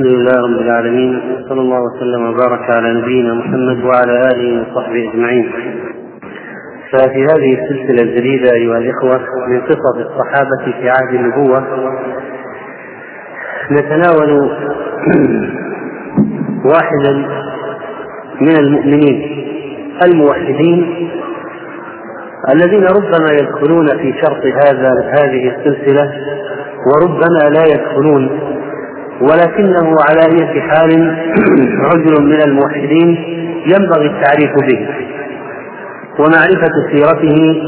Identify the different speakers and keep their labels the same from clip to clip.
Speaker 1: الحمد لله رب العالمين صلى الله وسلم وبارك على نبينا محمد وعلى آله وصحبه أجمعين. ففي هذه السلسلة الجديدة أيها الإخوة من قصص الصحابة في عهد النبوة نتناول واحدا من المؤمنين الموحدين الذين ربما يدخلون في شرط هذا هذه السلسلة وربما لا يدخلون. ولكنه على أي حال رجل من الموحدين ينبغي التعريف به ومعرفة سيرته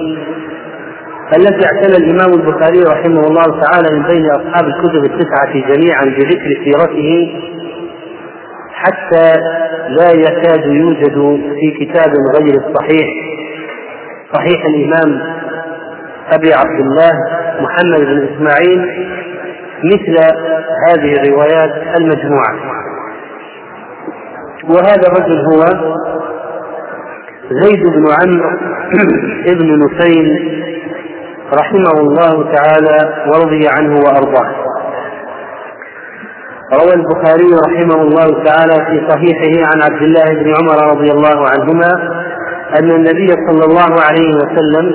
Speaker 1: التي اعتنى الإمام البخاري رحمه الله تعالى من بين أصحاب الكتب التسعة جميعا بذكر سيرته حتى لا يكاد يوجد في كتاب غير الصحيح. صحيح الإمام أبي عبد الله محمد بن إسماعيل مثل هذه الروايات المجموعة. وهذا الرجل هو زيد بن عمرو بن نفيل رحمه الله تعالى ورضي عنه وأرضاه. روى البخاري رحمه الله تعالى في صحيحه عن عبد الله بن عمر رضي الله عنهما أن النبي صلى الله عليه وسلم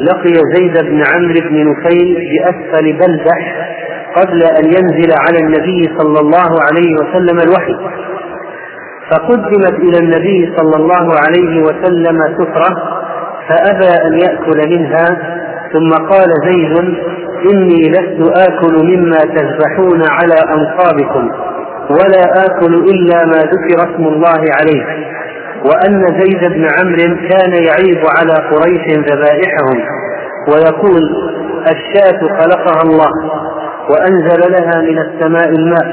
Speaker 1: لقي زيد بن عمرو بن نفيل بأسفل بلدح قبل أن ينزل على النبي صلى الله عليه وسلم الوحي. فقدمت إلى النبي صلى الله عليه وسلم سفرة فأبى أن يأكل منها ثم قال زيد إني لست آكل مما تذبحون على أنصابكم ولا آكل إلا ما ذكر اسم الله عليه. وأن زيد بن عمرو كان يعيب على قريش ذبائحهم ويقول الشاة خلقها الله. وأنزل لها من السماء الماء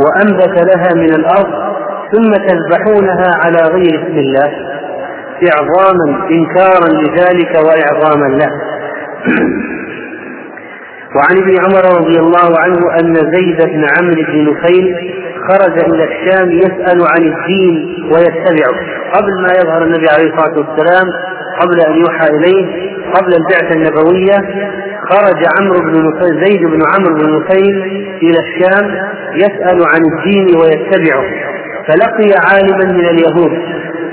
Speaker 1: وأنبت لها من الأرض ثم تذبحونها على غير اسم الله إعظاما إنكارا لذلك وإعظاما له. وعن ابن عمر رضي الله عنه أن زيد بن عمرو بن نفيل خرج إلى الشام يسأل عن الدين ويتبعه. قبل ما يظهر النبي عليه الصلاة والسلام قبل أن يوحى إليه قبل البعثة النبوية خرج عمرو بن نفيل زيد بن عمرو بن نفيل إلى الشام يسأل عن الدين ويتبعه. فلقي عالما من اليهود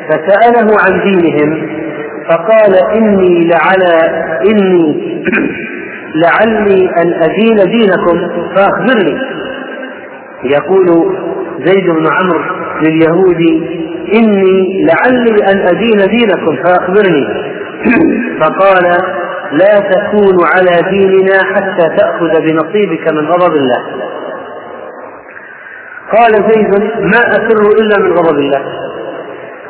Speaker 1: فسأله عن دينهم فقال إني لعلى إني لعلي أن أدين دينكم فأخبرني. يقول زيد بن عمرو لليهود إني لعلي أن أدين دينكم فأخبرني. فقال لا تكون على ديننا حتى تأخذ بنصيبك من غضب الله. قال زيد ما أفر إلا من غضب الله.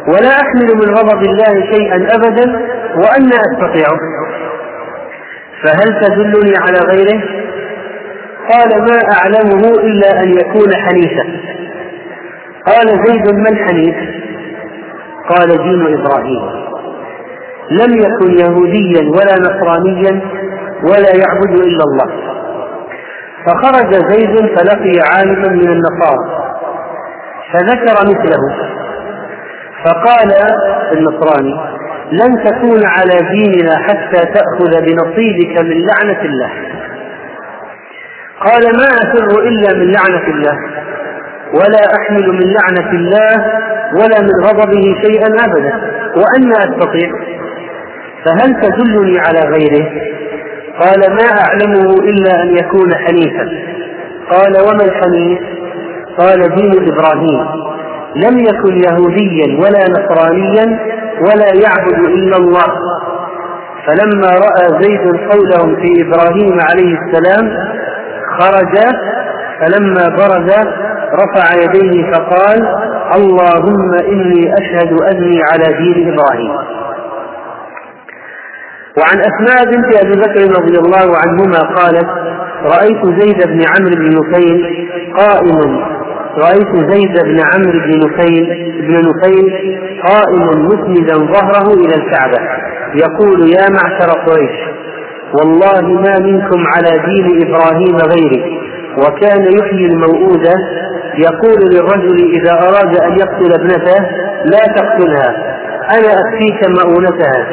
Speaker 1: ولا أحمل من غضب الله شيئا أبدا وأنا أستطيعه فهل تدلني على غيره؟ قال ما أعلمه إلا أن يكون حنيفا. قال زيد ما الحنيف؟ قال دين إبراهيم. لم يكن يهوديا ولا نصرانيا ولا يعبد إلا الله. فخرج زيد فلقي عالما من النصارى. فذكر مثله. فقال النصراني لن تكون على ديننا حتى تأخذ بنصيبك من لعنة الله. قال ما أفر إلا من لعنة الله. ولا أحمل من لعنة الله ولا من غضبه شيئا أبدا. وأنا أستطيع. فهل تدلني على غيره؟ قال ما أعلمه إلا أن يكون حنيفا. قال وما الحنيف؟ قال دين إبراهيم. لم يكن يهوديا ولا نصرانيا ولا يعبد إلا الله. فلما رأى زيد قولهم في إبراهيم عليه السلام خرج. فلما برز رفع يديه فقال اللهم إني أشهد أني على دين إبراهيم. وعن أسماء بنت أبي بكر رضي الله عنهما قالت رأيت زيد بن عمرو بن نفيل قائم. رأيت زيد بن عمرو بن نفيل بن نفيل قائم مسندا ظهره إلى الكعبة يقول يا معشر قريش والله ما منكم على دين إبراهيم غيري وكان يحيي الموؤودة يقول للرجل إذا أراد أن يقتل ابنته لا تقتلها. أنا أكفيك مؤونتها.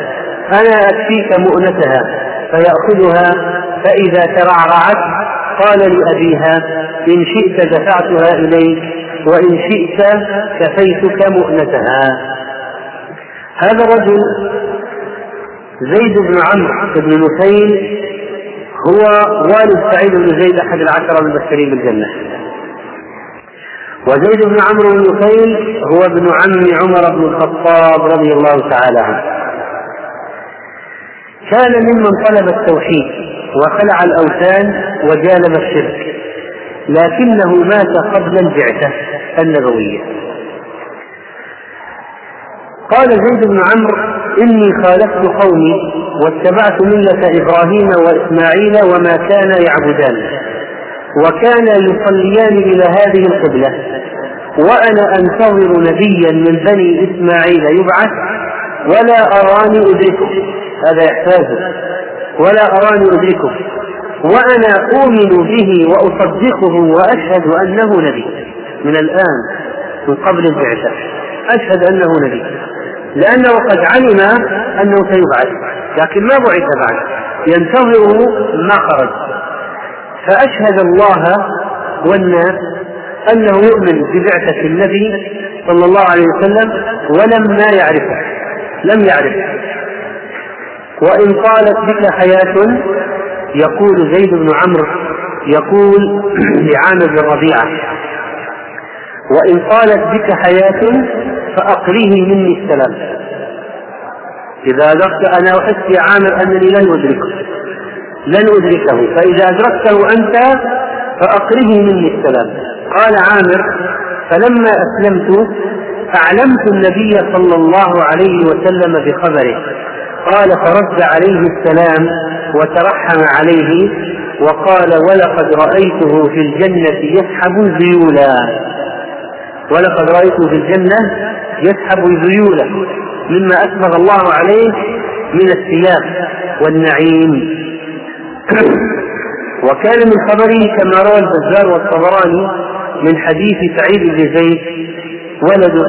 Speaker 1: أنا أكفيك مؤنتها. فيأخذها. فإذا ترعرعت قال لأبيها إن شئت دفعتها إليك وإن شئت كفيتك مؤنتها. هذا الرجل زيد بن عمرو بن نفيل هو والد سعيد بن زيد أحد العشرة المبشرين بالجنة وزيد بن عمرو بن نفيل هو ابن عم عمر بن الخطاب رضي الله تعالى عنه. كان ممن طلب التوحيد وخلع الأوثان وجانب الشرك لكنه مات قبل البعثة النبوية. قال زيد بن عمرو إني خالفت قومي واتبعت ملة إبراهيم وإسماعيل وما كانا يعبدان وكانا يصليان إلى هذه القبلة وأنا أنتظر نبيا من بني إسماعيل يبعث ولا أراني أدركه. هذا إحساسه ولا أراني أدركه. وأنا أؤمن به وأصدقه وأشهد أنه نبي. من الآن من قبل البعثة أشهد أنه نبي. لأنه قد علم أنه سيبعث لكن ما بعث بعد. ينتظره ما خرج فأشهد الله والناس أنه يؤمن ببعثة النبي صلى الله عليه وسلم ولما يعرفه لم يعرفه. وإن طالت بك حياة يقول زيد بن عمرو يقول لعامر بن ربيعة. وإن طالت بك حياة فأقريه مني السلام. إذا أدركت أنا أحس يا عامر أنني لن أدركه لن أدركه. فإذا أدركته أنت فأقره مني السلام. قال عامر فلما أسلمت أعلمت النبي صلى الله عليه وسلم بخبره. قال فرد عليه السلام وترحم عليه وقال ولقد رأيته في الجنة يسحب ذيولا ولقد رأيته في الجنة يسحب ذيولا مما أسبغ الله عليه من الثياب والنعيم. وكان من خبره كما روى البزار والطبراني من حديث سعيد بن زيد ولده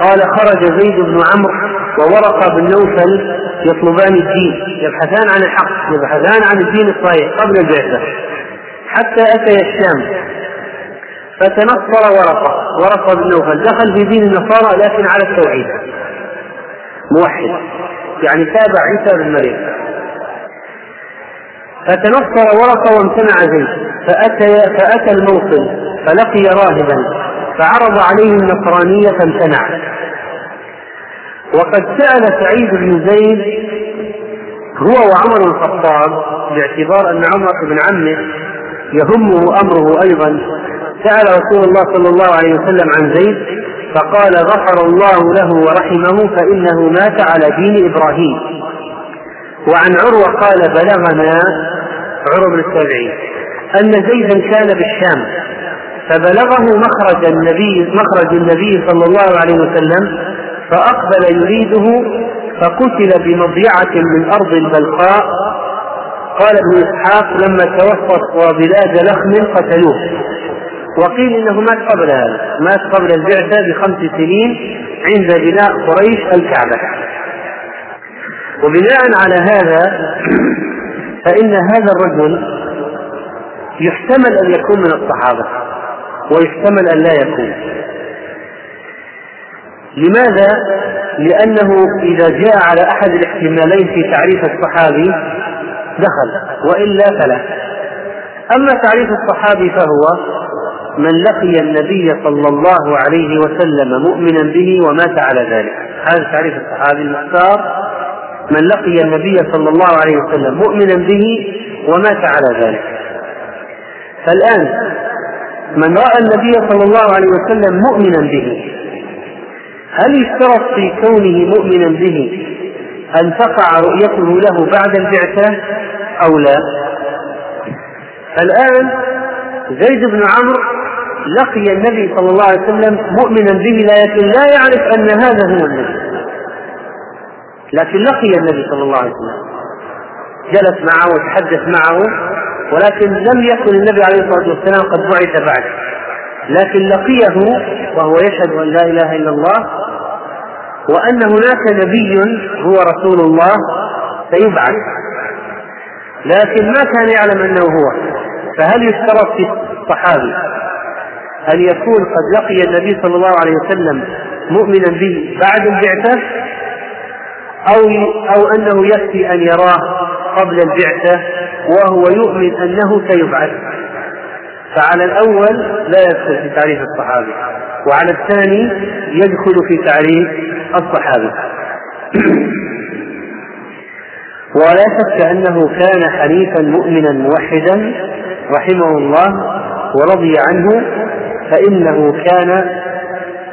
Speaker 1: قال خرج زيد بن عمرو وورقة بن نوفل يطلبان الدين يبحثان عن الحق يبحثان عن الدين الصحيح قبل البعثة حتى أتي الشام. فتنصر ورقة ورقة بن نوفل دخل في دين النصارى لكن على التوحيد. موحد يعني تابع عيسى بن مريم. فتنصر ورقة وامتنع زيد فأتى فأتى الموصل. فلقي راهبا فعرض عليه النصرانية فامتنع وقد سأل سعيد بن زيد هو وعمر الخطاب باعتبار أن عمر بن عمه يهمه أمره أيضا. سأل رسول الله صلى الله عليه وسلم عن زيد فقال غفر الله له ورحمه فإنه مات على دين إبراهيم. وعن عروة قال بلغنا عروة بن التابعين أن زيدا كان بالشام. فبلغه مخرج النبي مخرج النبي صلى الله عليه وسلم فأقبل يريده فقتل بمضيعة من أرض البلقاء. قال ابن إسحاق لما توسط بلاد لخم قتلوه. وقيل إنه مات قبل هذا مات قبل البعثة بخمس سنين عند بناء قريش الكعبة. وبناء على هذا فإن هذا الرجل يحتمل أن يكون من الصحابة. ويحتمل أن لا يكون. لماذا؟ لأنه إذا جاء على أحد الاحتمالين في تعريف الصحابي دخل وإلا فلا. أما تعريف الصحابي فهو من لقي النبي صلى الله عليه وسلم مؤمنا به ومات على ذلك. هذا تعريف الصحابي المختار. من لقي النبي صلى الله عليه وسلم مؤمنا به ومات على ذلك. فالآن من رأى النبي صلى الله عليه وسلم مؤمنا به هل يشترط في كونه مؤمنا به أن تقع رؤيته له بعد البعثة أو لا؟ الآن زيد بن عمرو لقي النبي صلى الله عليه وسلم مؤمنا به لكن لا يعرف أن هذا هو النبي لكن لقي النبي صلى الله عليه وسلم جلس معه وتحدث معه ولكن لم يكن النبي عليه الصلاة والسلام قد بعث بعد لكن لقيه وهو يشهد أن لا إله إلا الله وأن هناك نبي هو رسول الله سيبعث. لكن ما كان يعلم أنه هو. فهل يشترط في الصحابي أن يكون قد لقي النبي صلى الله عليه وسلم مؤمنا به بعد البعثة؟ أو أو أنه يكفي أن يراه قبل البعثة؟ وهو يؤمن أنه سيبعث فعلى الأول لا يدخل في تعريف الصحابي وعلى الثاني يدخل في تعريف الصحابي. ولا شك أنه كان حنيفا مؤمنا موحدا رحمه الله ورضي عنه فإنه كان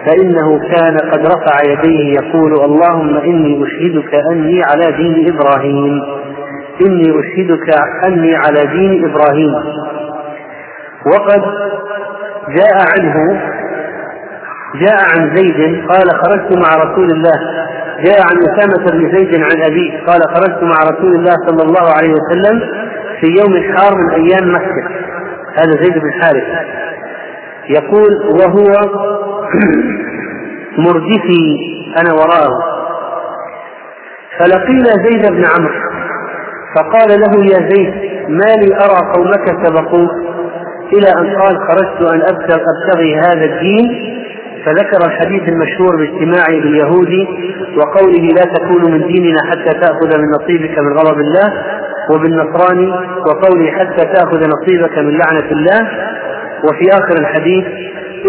Speaker 1: فإنه كان قد رفع يديه يقول اللهم إني أشهدك أني على دين إبراهيم. إني أشهدك أني على دين إبراهيم. وقد جاء عنه جاء عن زيد قال خرجت مع رسول الله. جاء عن أسامة بن زيد عن أبيه قال خرجت مع رسول الله صلى الله عليه وسلم في يوم حار من أيام مكة. هذا زيد بن حارث. يقول وهو مردفي أنا وراءه. فلقينا زيد بن عمرو. فقال له يا زيد ما لي أرى قومك سبقوك؟ إلى أن قال خرجت أن أبتغي هذا الدين فذكر الحديث المشهور باجتماعه باليهودي وقوله لا تكون من ديننا حتى تأخذ من نصيبك من غضب الله وبالنصراني وقوله حتى تأخذ نصيبك من لعنة الله. وفي آخر الحديث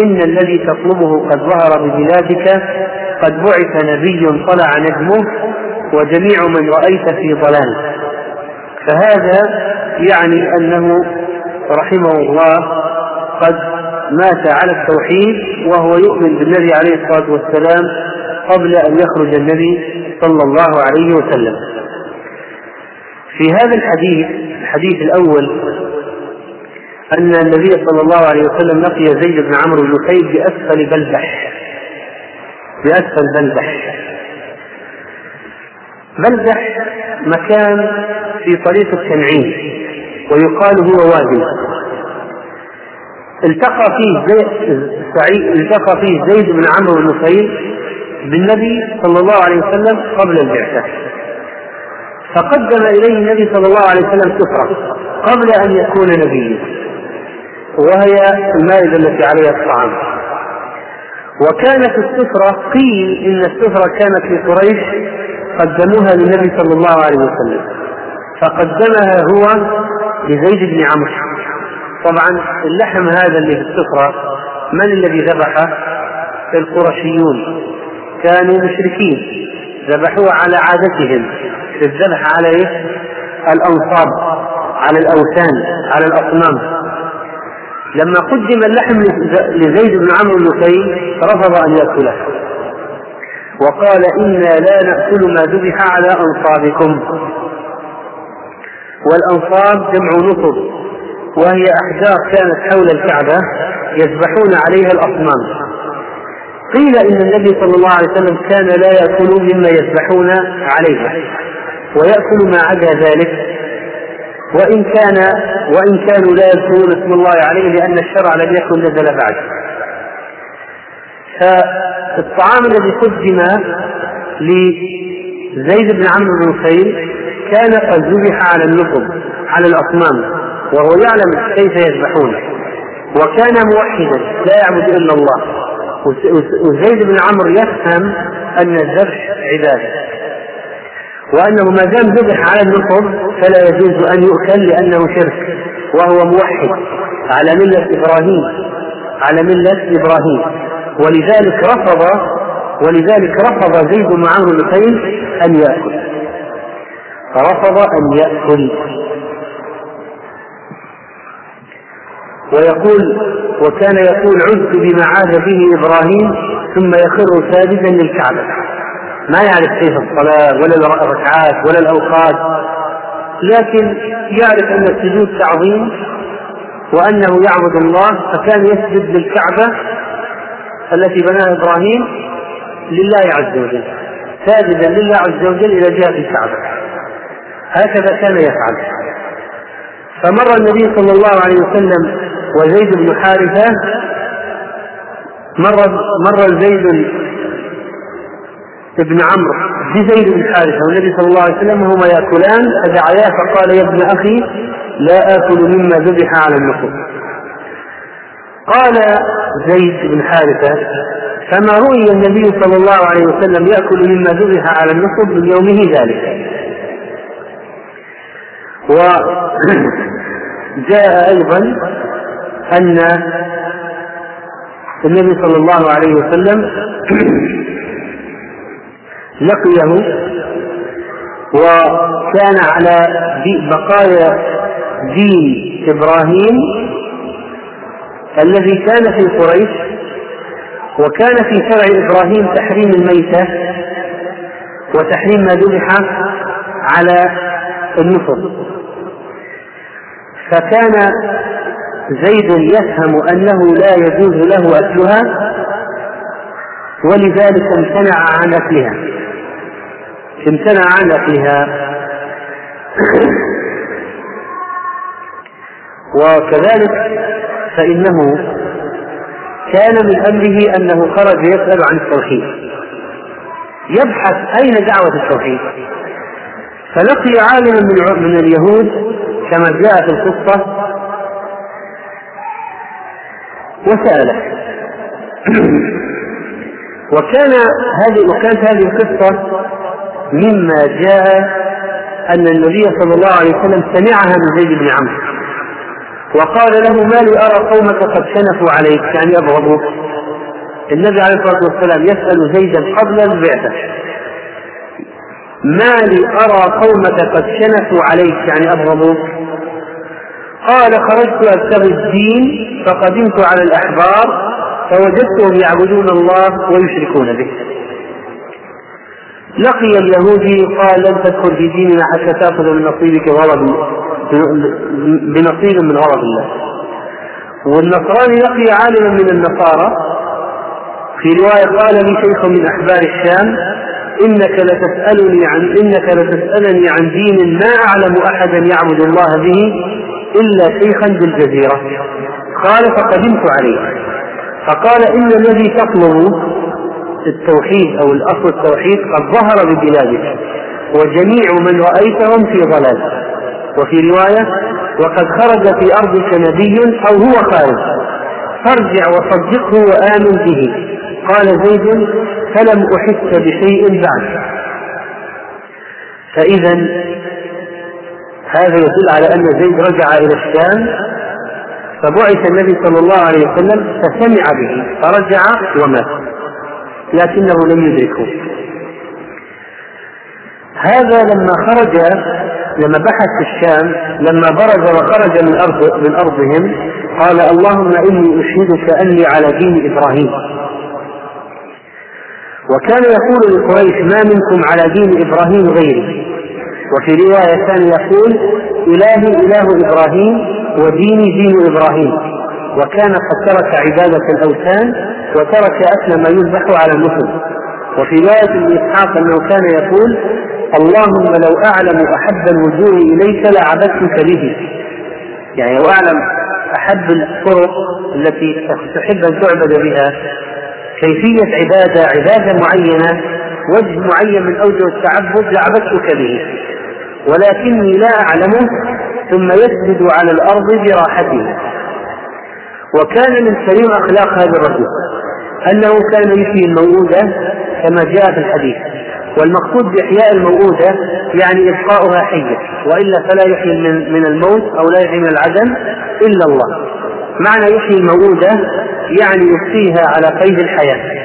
Speaker 1: إن الذي تطلبه قد ظهر ببلادك قد بعث نبي طلع نجمه وجميع من رأيت في ضلال. فهذا يعني أنه رحمه الله قد مات على التوحيد وهو يؤمن بالنبي عليه الصلاة والسلام قبل أن يخرج النبي صلى الله عليه وسلم. في هذا الحديث الحديث الأول أن النبي صلى الله عليه وسلم لقي زيد بن عمرو بن خيل بأسفل بلبح. بأسفل بلبح. بلبح مكان في طريق التنعيم ويقال هو وادي. التقى فيه سعيد التقى فيه زيد بن عمرو بن نفيل بالنبي صلى الله عليه وسلم قبل البعثة. فقدم إليه النبي صلى الله عليه وسلم سفرة قبل أن يكون نبيا وهي المائدة التي عليها الطعام. وكانت السفرة قيل إن السفرة كانت في قريش قدموها للنبي صلى الله عليه وسلم. فقدمها هو لزيد بن عمرو. طبعا اللحم هذا اللي في السفرة من الذي ذبحه؟ القرشيون. كانوا مشركين. ذبحوه على عادتهم. في الذبح على؟ الأنصاب على الأوثان على الأصنام. لما قدم اللحم لزيد بن عمرو النفيل رفض أن يأكله. وقال إنا لا نأكل ما ذبح على أنصابكم. والانصاب جمع نصب وهي أحجار كانت حول الكعبة يذبحون عليها الأصنام. قيل إن النبي صلى الله عليه وسلم كان لا يأكل مما يذبحون عليها ويأكل ما عدا ذلك. وإن كان وإن كانوا لا يذكرون اسم الله عليه لأن الشرع لم يكن نزل بعد. فالطعام الذي قدم لزيد بن عمرو بن نفيل كان قد ذبح على النصب على الأصنام وهو يعلم كيف يذبحون. وكان موحدا لا يعبد إلا الله. وزيد بن عمرو يفهم أن الذبح عبادة. وأنه ما دام ذبح على النصب فلا يجوز أن يؤكل لأنه شرك. وهو موحد على ملة إبراهيم على ملة إبراهيم. ولذلك رفض ولذلك رفض زيد بن عمرو بن أن يأكل. رفض أن يأكل. ويقول وكان يقول عدت بما عاد به إبراهيم ثم يخر ساجدا للكعبة. ما يعرف كيف الصلاة ولا الركعات ولا الأوقات. لكن يعرف أن السجود تعظيم وأنه يعبد الله فكان يسجد للكعبة التي بناها إبراهيم لله عز وجل. ساجدا لله عز وجل إلى جهه الكعبة. هكذا كان يفعل. فمر النبي صلى الله عليه وسلم وزيد بن حارثة مر مر زيد بن عمرو بزيد بن حارثة والنبي صلى الله عليه وسلم وهما يأكلان فدعياه فقال يا ابن أخي لا آكل مما ذبح على النصب قال زيد بن حارثة فما رؤي النبي صلى الله عليه وسلم يأكل مما ذبح على النصب من يومه ذلك؟ وجاء أيضا أن النبي صلى الله عليه وسلم لقيه وكان على بقايا دين إبراهيم الذي كان في قريش وكان في شرع إبراهيم تحريم الميتة وتحريم ما ذبح على النصر. فكان زيد يفهم أنه لا يجوز له أكلها ولذلك امتنع عن أكلها. امتنع عن أكلها. وكذلك فإنه كان من أمره أنه خرج يسأل عن التوحيد. يبحث أين دعوة التوحيد؟ فلقي عالما من من اليهود كما جاء في القصة وسأله وكان هذه وكانت هذه القصة مما جاء أن النبي صلى الله عليه وسلم سمعها من زيد بن عمرو. وقال له ما لي أرى قومك قد شنفوا عليك يعني أبغضوك النبي عليه الصلاة والسلام يسأل زيدا قبل البعثة. ما لي أرى قومك قد شنفوا عليك يعني أبغضوك قال خرجت أبتغي الدين فقدمت على الأحبار فوجدتهم يعبدون الله ويشركون به. لقي اليهودي قال لن تدخل في ديننا حتى تأخذ من نصيبك غضب بنصيب من غضب الله. والنصراني لقي عالما من النصارى. في رواية قال لي شيخ من أحبار الشام إنك لتسألني عن إنك لتسألني عن دين ما أعلم أحدا يعبد الله به إلا شيخا بالجزيرة قال فقدمت عليه. فقال إن الذي تطلب التوحيد أو الأصل التوحيد قد ظهر ببلادك وجميع من رأيتهم في ضلال وفي رواية وقد خرج في أرضك نبي أو هو خارج فارجع وصدقه وآمن به. قال زيد فلم أحس بشيء بعد. فإذا هذا يدل على أن زيد رجع إلى الشام فبعث النبي صلى الله عليه وسلم فسمع به فرجع ومات. لكنه لم يدركه. هذا لما خرج لما بحث في الشام لما برز وخرج من أرض من أرضهم قال اللهم إني أشهدك أني على دين إبراهيم. وكان يقول لقريش ما منكم على دين إبراهيم غيري. وفي رواية كان يقول إلهي إله إبراهيم وديني دين إبراهيم. وكان قد ترك عبادة الأوثان وترك أكل ما يذبح على النصب وفي رواية ابن إسحاق أنه كان يقول اللهم لو أعلم أحب الوجوه إليك لعبدتك به. يعني لو أعلم أحب الطرق التي تحب أن تعبد بها. كيفية عبادة عبادة معينة وجه معين من أوجه التعبد لعبدتك به. ولكني لا أعلمه ثم يسجد على الأرض براحته. وكان من سليم أخلاق هذا الرجل. أنه كان يحيي الموءودة كما جاء في الحديث. والمقصود بإحياء الموءودة يعني إبقاؤها حية. وإلا فلا يحيي من, من الموت أو لا يحيي من العدم إلا الله. معنى يحيي الموءودة يعني يبقيها على قيد الحياة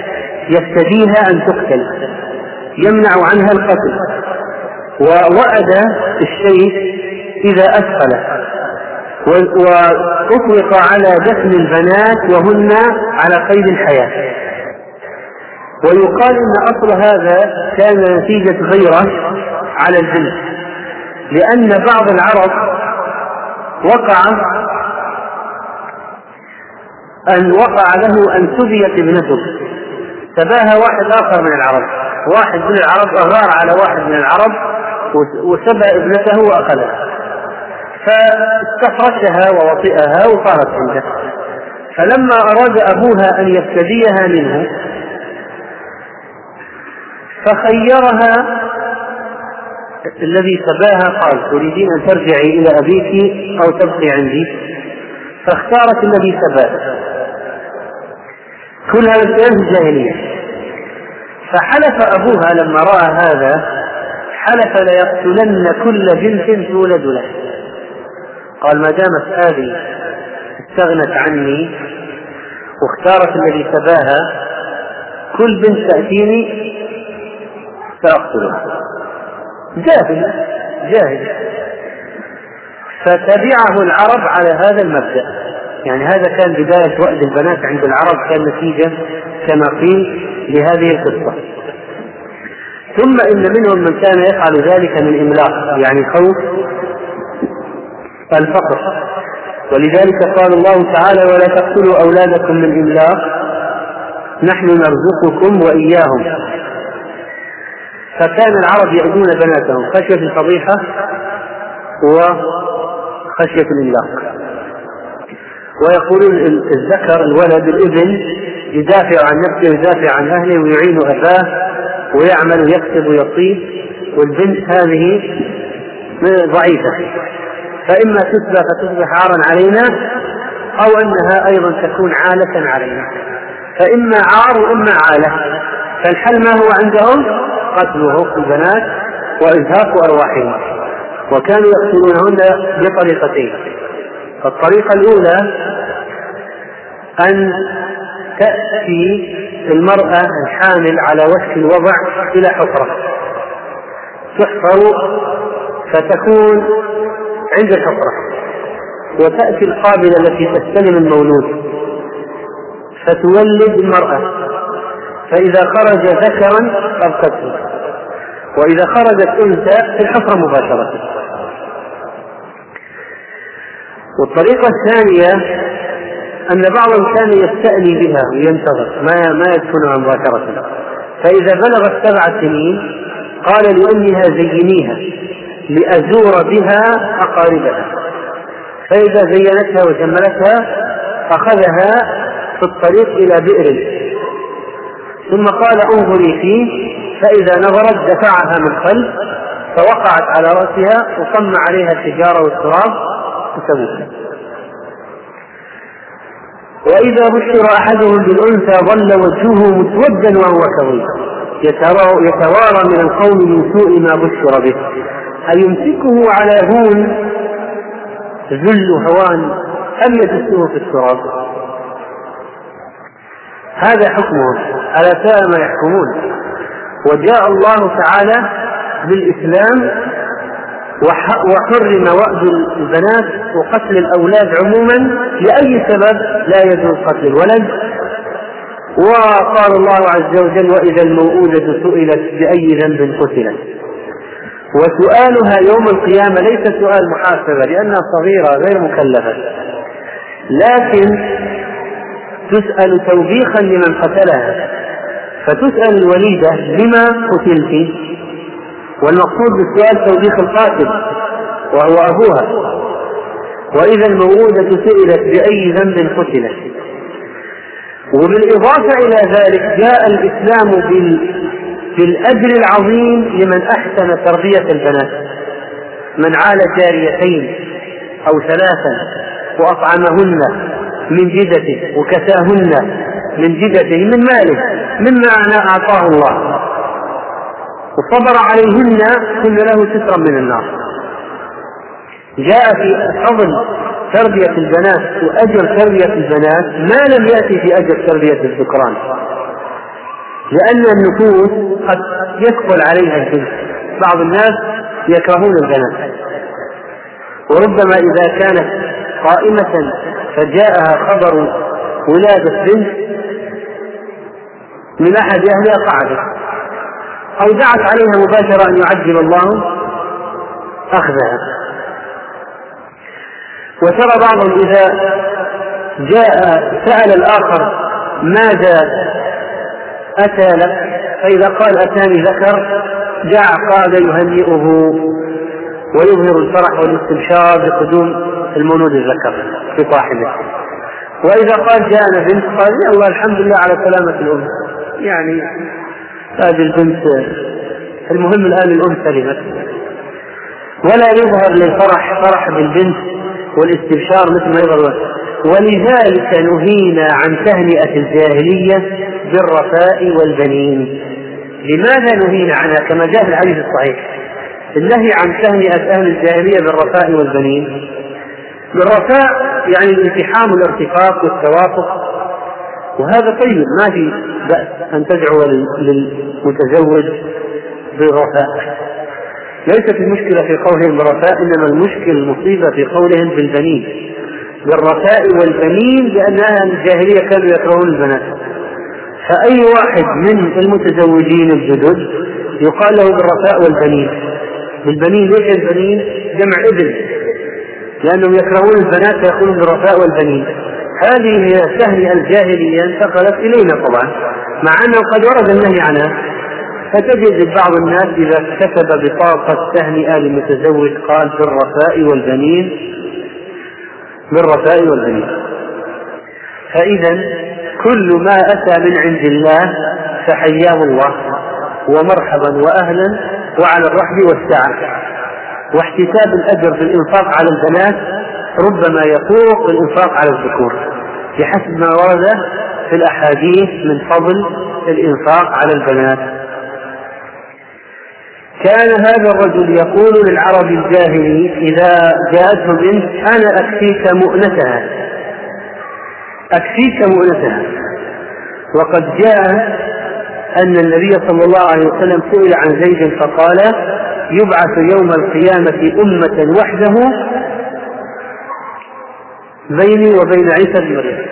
Speaker 1: يفتديها أن تقتل يمنع عنها القتل. ووأد الشيء إذا أثقل وأطلق على دفن البنات وهن على قيد الحياة. ويقال إن أصل هذا كان نتيجة غيرة على الجنس لأن بعض العرب وقع أن وقع له أن سبيت ابنته. سباها واحد آخر من العرب. واحد من العرب أغار على واحد من العرب وسبى ابنته واخذها فاستفرشها ووطئها وصارت عنده. فلما أراد أبوها أن يفتديها منه فخيرها الذي سباها قال تريدين أن ترجعي إلى أبيك أو تبقي عندي. فاختارت الذي سباها. كل هذا الكلام في الجاهلية فحلف أبوها لما رأى هذا حلف ليقتلن كل بنت تولد له. قال ما دامت هذه استغنت عني واختارت الذي سباها كل بنت تأتيني سأقتلها جاهل جاهل. فتبعه العرب على هذا المبدأ. يعني هذا كان بداية وأد البنات عند العرب كان نتيجة كما قيل لهذه القصة. ثم إن منهم من كان يفعل ذلك من إملاق يعني خوف الفقر. ولذلك قال الله تعالى ولا تقتلوا أولادكم من إملاق نحن نرزقكم وإياهم. فكان العرب يأذون بناتهم خشية الفضيحة وخشية الإملاق. ويقولون الذكر الولد الابن يدافع عن نفسه ويدافع عن أهله ويعين أباه ويعمل ويكسب ويطيب والبنت هذه ضعيفة. فإما تسبى فتصبح عارا علينا أو أنها أيضا تكون عالة علينا. فإما عار وإما عالة. فالحل ما هو عندهم؟ قتله البنات وإزهاق أرواحهن وكانوا يقتلونهن بطريقتين. الطريقة الأولى أن تأتي المرأة الحامل على وشك الوضع إلى حفرة تحفر فتكون عند الحفرة وتأتي القابلة التي تستلم المولود فتولد المرأة فإذا خرج ذكرا أبقته وإذا خرجت أنثى في الحفرة مباشرة والطريقة الثانية أن بعضهم كان يستأني بها وينتظر ما ما يدفنها مباشرة فإذا بلغت سبع سنين قال لأمها زينيها لأزور بها أقاربها. فإذا زينتها وجملتها أخذها في الطريق إلى بئر. ثم قال انظري فيه فإذا نظرت دفعها من خلف فوقعت على رأسها وصم عليها الحجارة والتراب وتموت وإذا بشر أحدهم بالأنثى ظل وجهه مسودا وهو كظيم. يتوارى من القوم من سوء ما بشر به. أيمسكه على هون ذل هوان أم يدسه في التراب؟ هذا حكمهم ألا ساء ما يحكمون. وجاء الله تعالى بالإسلام وحرم وأد البنات وقتل الأولاد عموما لأي سبب لا يجوز قتل الولد. وقال الله عز وجل وإذا الموءودة سئلت بأي ذنب قتلت. وسؤالها يوم القيامة ليس سؤال محاسبة لأنها صغيرة غير مكلفة. لكن تسأل توبيخا لمن قتلها فتسأل الوليدة لما قتلت؟ والمقصود بالسؤال توبيخ القاتل وهو أبوها. وإذا الموءودة سئلت بأي ذنب قتلت. وبالإضافة إلى ذلك جاء الإسلام بال... بالأجر العظيم لمن أحسن تربية البنات. من عال جاريتين أو ثلاثا وأطعمهن من جدته وكساهن من جدته من ماله مما أعطاه الله. وصبر عليهن كن له سترا من النار. جاء في فضل تربية البنات وأجر تربية البنات ما لم يأتي في أجر تربية الذكران. لأن النفوس قد يثقل عليها البنت بعض الناس يكرهون البنات. وربما إذا كانت قائمة فجاءها خبر ولادة بنت من أحد أهلها قعدت. أو دعت عليها مباشرة أن يعجل الله أخذها. وترى بعضهم إذا جاء سأل الآخر ماذا أتى لك؟ فإذا قال أتاني ذكر جاء قال يهنئه ويظهر الفرح والاستبشار بقدوم المولود الذكر في صاحبه وإذا قال جاءنا بنت قال يا الله الحمد لله على سلامة الأم. يعني هذه البنت المهم الآن الأم سلمت. ولا يظهر للفرح فرح بالبنت والاستبشار مثل ما يظهر. ولذلك نهينا عن تهنئة الجاهلية بالرفاء والبنين. لماذا نهينا عنها؟ كما جاء في الحديث الصحيح. النهي عن تهنئة أهل الجاهلية بالرفاء والبنين. بالرفاء يعني الالتحام والارتفاق والتوافق. وهذا طيب ما في بأس أن تدعو للمتزوج بالرفاء. ليست المشكلة في قولهم بالرفاء إنما المشكلة المصيبة في قولهم بالبنين. بالرفاء والبنين لأن أهل الجاهلية كانوا يكرهون البنات. فأي واحد من المتزوجين الجدد يقال له بالرفاء والبنين. بالبنين ليش البنين؟ جمع ابن لأنهم يكرهون البنات فيقولون بالرفاء والبنين. هذه هي التهنئة الجاهلية انتقلت إلينا طبعا. مع أنه قد ورد النهي عنها. فتجد بعض الناس إذا كتب بطاقة تهنئة لمتزوج قال بالرفاء والبنين بالرفاء والبنين. فإذا كل ما أتى من عند الله فحياه الله ومرحبا وأهلا وعلى الرحب والسعة واحتساب الأجر في الإنفاق على البنات ربما يفوق الإنفاق على الذكور بحسب ما ورد في الأحاديث من فضل الإنفاق على البنات. كان هذا الرجل يقول للعرب الجاهلي إذا جاءته بنت أنا أكفيك مؤنتها. أكفيك مؤنتها. وقد جاء أن النبي صلى الله عليه وسلم سئل عن زيد فقال يبعث يوم القيامة أمة وحده بيني وبين عيسى بن مريم.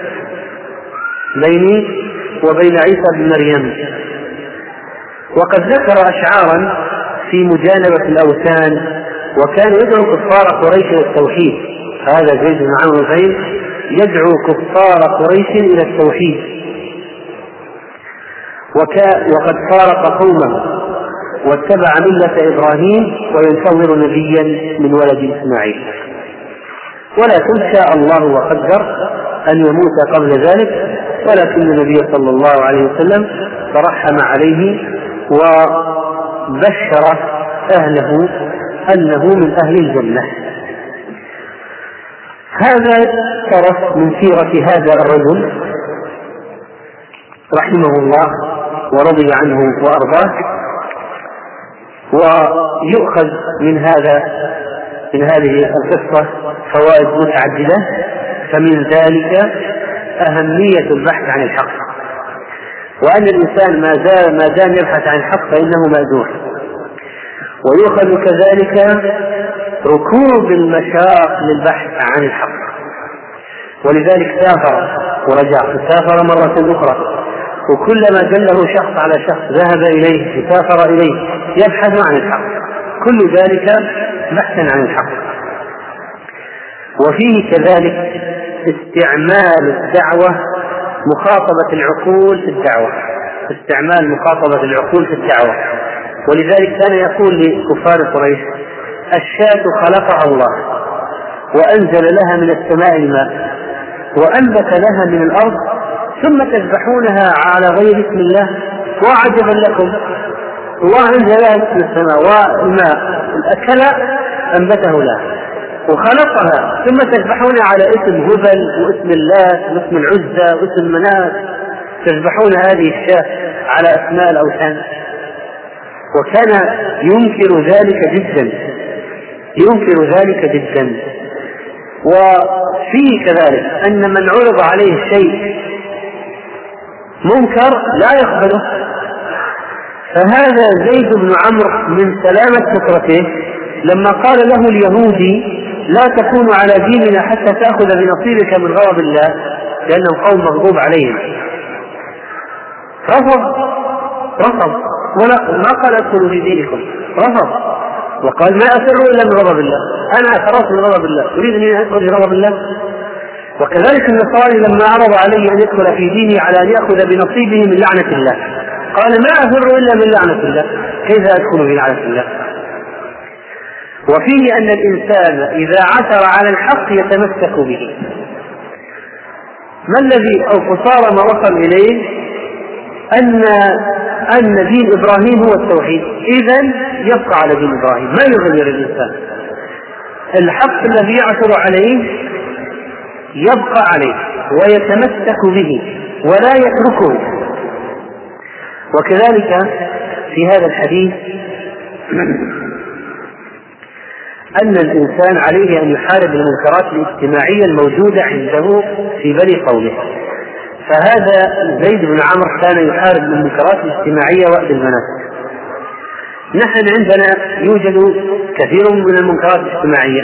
Speaker 1: بيني وبين عيسى بن مريم. وقد ذكر أشعارا في مجانبة الأوثان وكان يدعو كفار قريش إلى التوحيد. هذا زيد بن عمرو زيد يدعو كفار قريش إلى التوحيد. وكا وقد فارق قومه واتبع ملة إبراهيم وينتظر نبيا من ولد إسماعيل. ولكن شاء الله وقدر أن يموت قبل ذلك ولكن النبي صلى الله عليه وسلم ترحم عليه وبشر أهله أنه من أهل الجنة. هذا طرف من سيرة هذا الرجل رحمه الله ورضي عنه وأرضاه ويؤخذ من هذا من هذه القصة فوائد متعددة فمن ذلك أهمية البحث عن الحق. وأن الإنسان ما زال ما دام يبحث عن الحق فإنه مأجور ويؤخذ كذلك ركوب المشاق للبحث عن الحق. ولذلك سافر ورجع سافر مرة أخرى. وكلما دله شخص على شخص ذهب إليه وسافر إليه يبحث عن الحق. كل ذلك بحثا عن الحق. وفيه كذلك استعمال الدعوة مخاطبة العقول في الدعوة. استعمال مخاطبة العقول في الدعوة. ولذلك كان يقول لكفار قريش الشاة خلقها الله وأنزل لها من السماء الماء وأنبت لها من الأرض ثم تذبحونها على غير اسم الله وعجبا لكم. الله لها اسم السماء والماء. الأكل أنبته لها وخلقها ثم تذبحون على اسم هبل واسم الله واسم العزى واسم منات تذبحون هذه الشاة على أسماء الأوثان. وكان ينكر ذلك جدا ينكر ذلك جدا. وفيه كذلك أن من عرض عليه الشيء منكر لا يقبله. فهذا زيد بن عمرو من سلامة فطرته لما قال له اليهودي لا تكون على ديننا حتى تأخذ بنصيبك من غضب الله لأنهم قوم مغضوب عليهم. رفض رفض. ولا ما قال ادخلوا في دينكم. رفض. وقال ما أفر إلا من غضب الله. أنا أفررت من غضب الله. أريد أن أدخل في غضب الله؟ وكذلك النصاري لما عرض عليه أن يدخل في دينه على أن يأخذ بنصيبه من لعنة الله. قال ما أفر إلا من لعنة الله. كيف أدخل في لعنة الله؟ وفيه أن الإنسان إذا عثر على الحق يتمسك به. ما الذي أو قصارى ما وصل إليه؟ أن أن دين إبراهيم هو التوحيد. إذا يبقى على دين إبراهيم. ما يغير الإنسان؟ الحق الذي يعثر عليه يبقى عليه ويتمسك به ولا يتركه. وكذلك في هذا الحديث أن الإنسان عليه أن يحارب المنكرات الاجتماعية الموجودة عنده في بني قومه. فهذا زيد بن عمرو كان يحارب المنكرات الاجتماعية وقت المناسك نحن عندنا يوجد كثير من المنكرات الاجتماعية.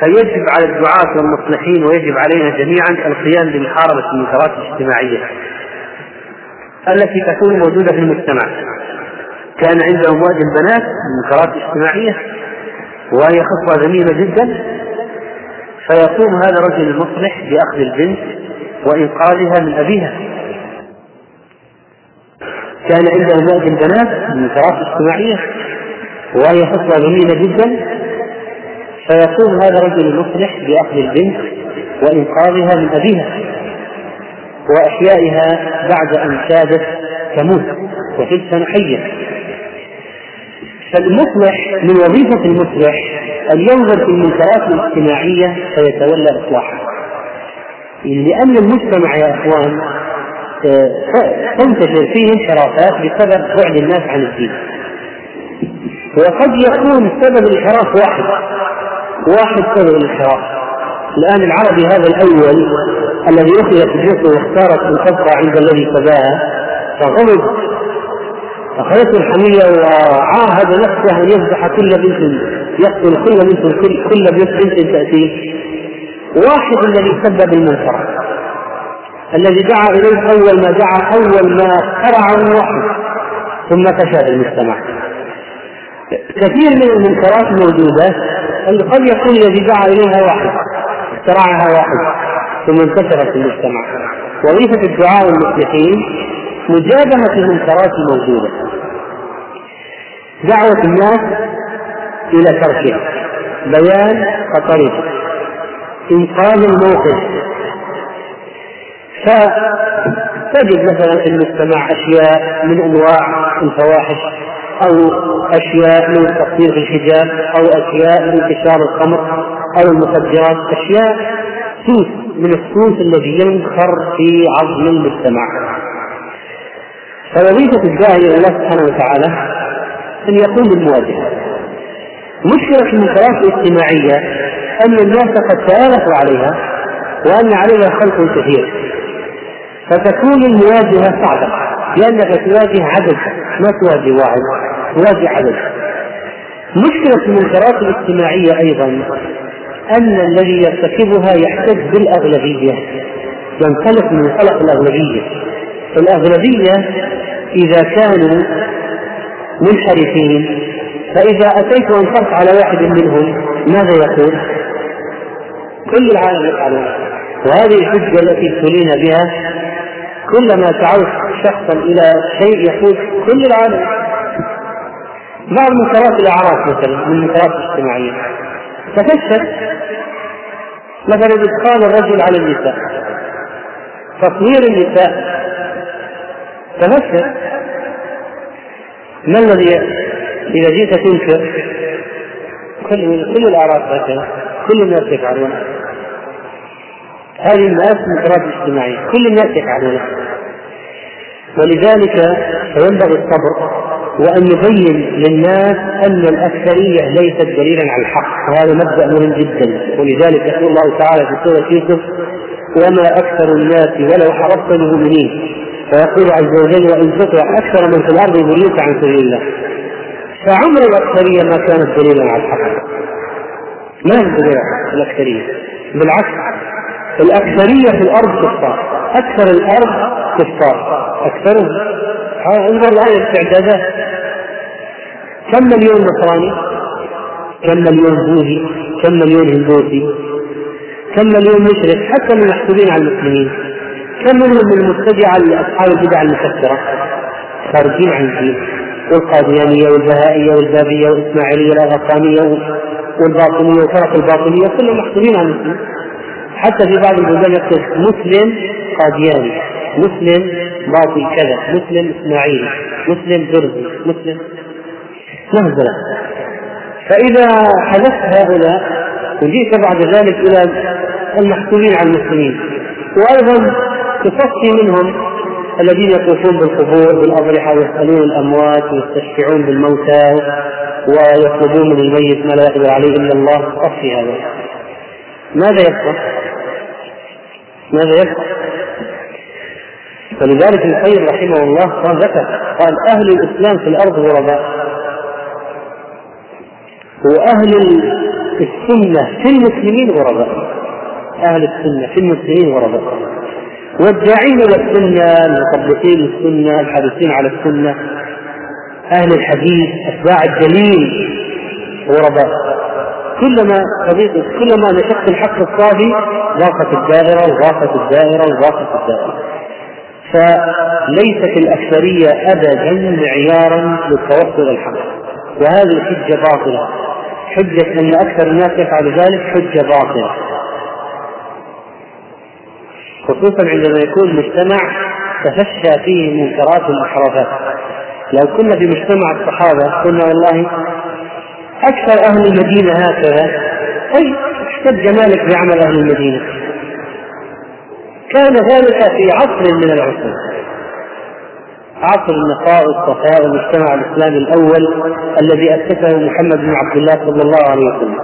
Speaker 1: فيجب على الدعاة والمصلحين ويجب علينا جميعا القيام بمحاربة المنكرات الاجتماعية. التي تكون موجودة في المجتمع. كان عندهم وقت البنات منكرات اجتماعية وهي خطوة ذميمة جدا. فيقوم هذا الرجل المصلح بأخذ البنت وإنقاذها من أبيها. كان عندهم وقت البنات منكرات اجتماعية وهي خطوة ذميمة جدا. فيقوم هذا الرجل المصلح بأخذ البنت وإنقاذها من أبيها. وإحيائها بعد أن كادت تموت وتدفن حية فالمصلح من وظيفة المصلح أن ينظر في المنكرات الاجتماعية فيتولى إصلاحها. لأن المجتمع يا إخوان آه، تنتشر فيه انحرافات بسبب بعد الناس عن الدين. وقد يكون سبب الانحراف واحد واحد سبب الانحراف. الآن العربي هذا الأول الذي أخذت جنسه واختارت تبقى عند الذي تباها فغضب. أخذته الحمية وعاهد نفسه أن يذبح كل بنت يقتل كل بنت كل, كل بنت تأتيه واحد الذي سبب المنكر الذي دعا إليه أول ما دعا أول ما اخترعه واحد ثم في المجتمع. كثير من المنكرات الموجودة قد يكون الذي دعا إليها واحد. اخترعها واحد ثم انتشرت في المجتمع. وظيفة الدعاء والمصلحين مجابهة المنكرات الموجودة. دعوة الناس إلى تركها بيان خطرها إنقاذ الموقف. فتجد مثلا في المجتمع أشياء من أنواع الفواحش أو أشياء من التقصير في الحجاب أو أشياء من انتشار الخمر. أو المخدرات أشياء سوس من السوس الذي ينخر في عظم المجتمع. فوظيفة الداعي إلى الله سبحانه وتعالى أن يقوم بالمواجهة. مشكلة المنكرات الاجتماعية أن الناس قد تآلفوا عليها وأن عليها خلق كثير. فتكون المواجهة صعبة لأنك تواجه عدد ما تواجه واحد تواجه عدد. مشكلة المنكرات الاجتماعية أيضا أن الذي يرتكبها يحتج بالأغلبية. ينطلق من منطلق الأغلبية. الأغلبية إذا كانوا منحرفين فإذا أتيت وانصرت على واحد منهم ماذا يقول؟ كل العالم يفعلون وهذه الحجة التي ابتلينا بها كلما تعود شخصا إلى شيء يقول كل العالم. بعض منكرات الأعراف مثلا من المنكرات الاجتماعية تفشت مثلا إدخال الرجل على النساء تصوير النساء تفشت ما الذي إذا جئت تنكر كل كل الأعراف هكذا كل الناس يفعلون. هذه الناس منكرات اجتماعية كل الناس يفعلونها ولذلك فينبغي الصبر. وأن نبين للناس أن الأكثرية ليست دليلا على الحق. وهذا مبدأ مهم جدا. ولذلك يقول الله تعالى في سورة يوسف وما أكثر الناس ولو حرصت المؤمنين. ويقول عز وجل وإن تطع أكثر من في الأرض يضلوك عن سبيل الله. فعمر الأكثرية ما كانت دليلا على الحق. ما هي دليل الأكثرية. بالعكس الأكثرية في الأرض كفار. أكثر الأرض كفار. أكثرهم. انظر الآن الاستعدادات كم مليون نصراني؟ كم مليون بوذي؟ كم مليون هندوسي؟ كم مليون مشرك حتى من المحسوبين على المسلمين. كم منهم من المبتدعة أصحاب البدع المكفرة؟ خارجين عن الدين. والقاديانية والبهائية والبابية والإسماعيلية والأغاقانية والباطنية وفرق الباطنية كلهم محسوبين على المسلمين. حتى في بعض البلدان يكتب مسلم قادياني مسلم باطل كذا مسلم إسماعيلي مسلم درزي مسلم مهزلة فإذا حدثت هؤلاء وجئت بعد ذلك إلى المحكومين على المسلمين وأيضا تصفي منهم الذين يطوفون بالقبور بالأضرحة ويسألون الأموات ويستشفعون بالموتى ويطلبون من الميت ما لا يقدر عليه إلا الله. تصفي هذا ماذا يبقى؟ ماذا يبقى؟ فلذلك الخير رحمه الله قال ذكر. قال أهل الإسلام في الأرض غرباء. وأهل السنة في المسلمين غرباء. أهل السنة في المسلمين غرباء. والداعين إلى السنة المطبقين للسنة الحريصين على السنة أهل الحديث أتباع الدليل غرباء. كلما كلما نشقت الحق الصافي ضاقت الدائرة وضاقت الدائرة وضاقت الدائرة. فليست الأكثرية أبدا معيارا للتوصل الحق. وهذه حجة باطلة. حجة أن أكثر الناس يفعل ذلك حجة باطلة. خصوصا عندما يكون مجتمع تفشى فيه المنكرات والانحرافات لو كنا في مجتمع الصحابة قلنا والله أكثر أهل المدينة هكذا. طيب احتج مالك بعمل أهل المدينة. كان ذلك في عصر من العصور. عصر النقاء والصفاء والمجتمع الإسلامي الأول الذي أسسه محمد بن عبد الله صلى الله عليه وسلم.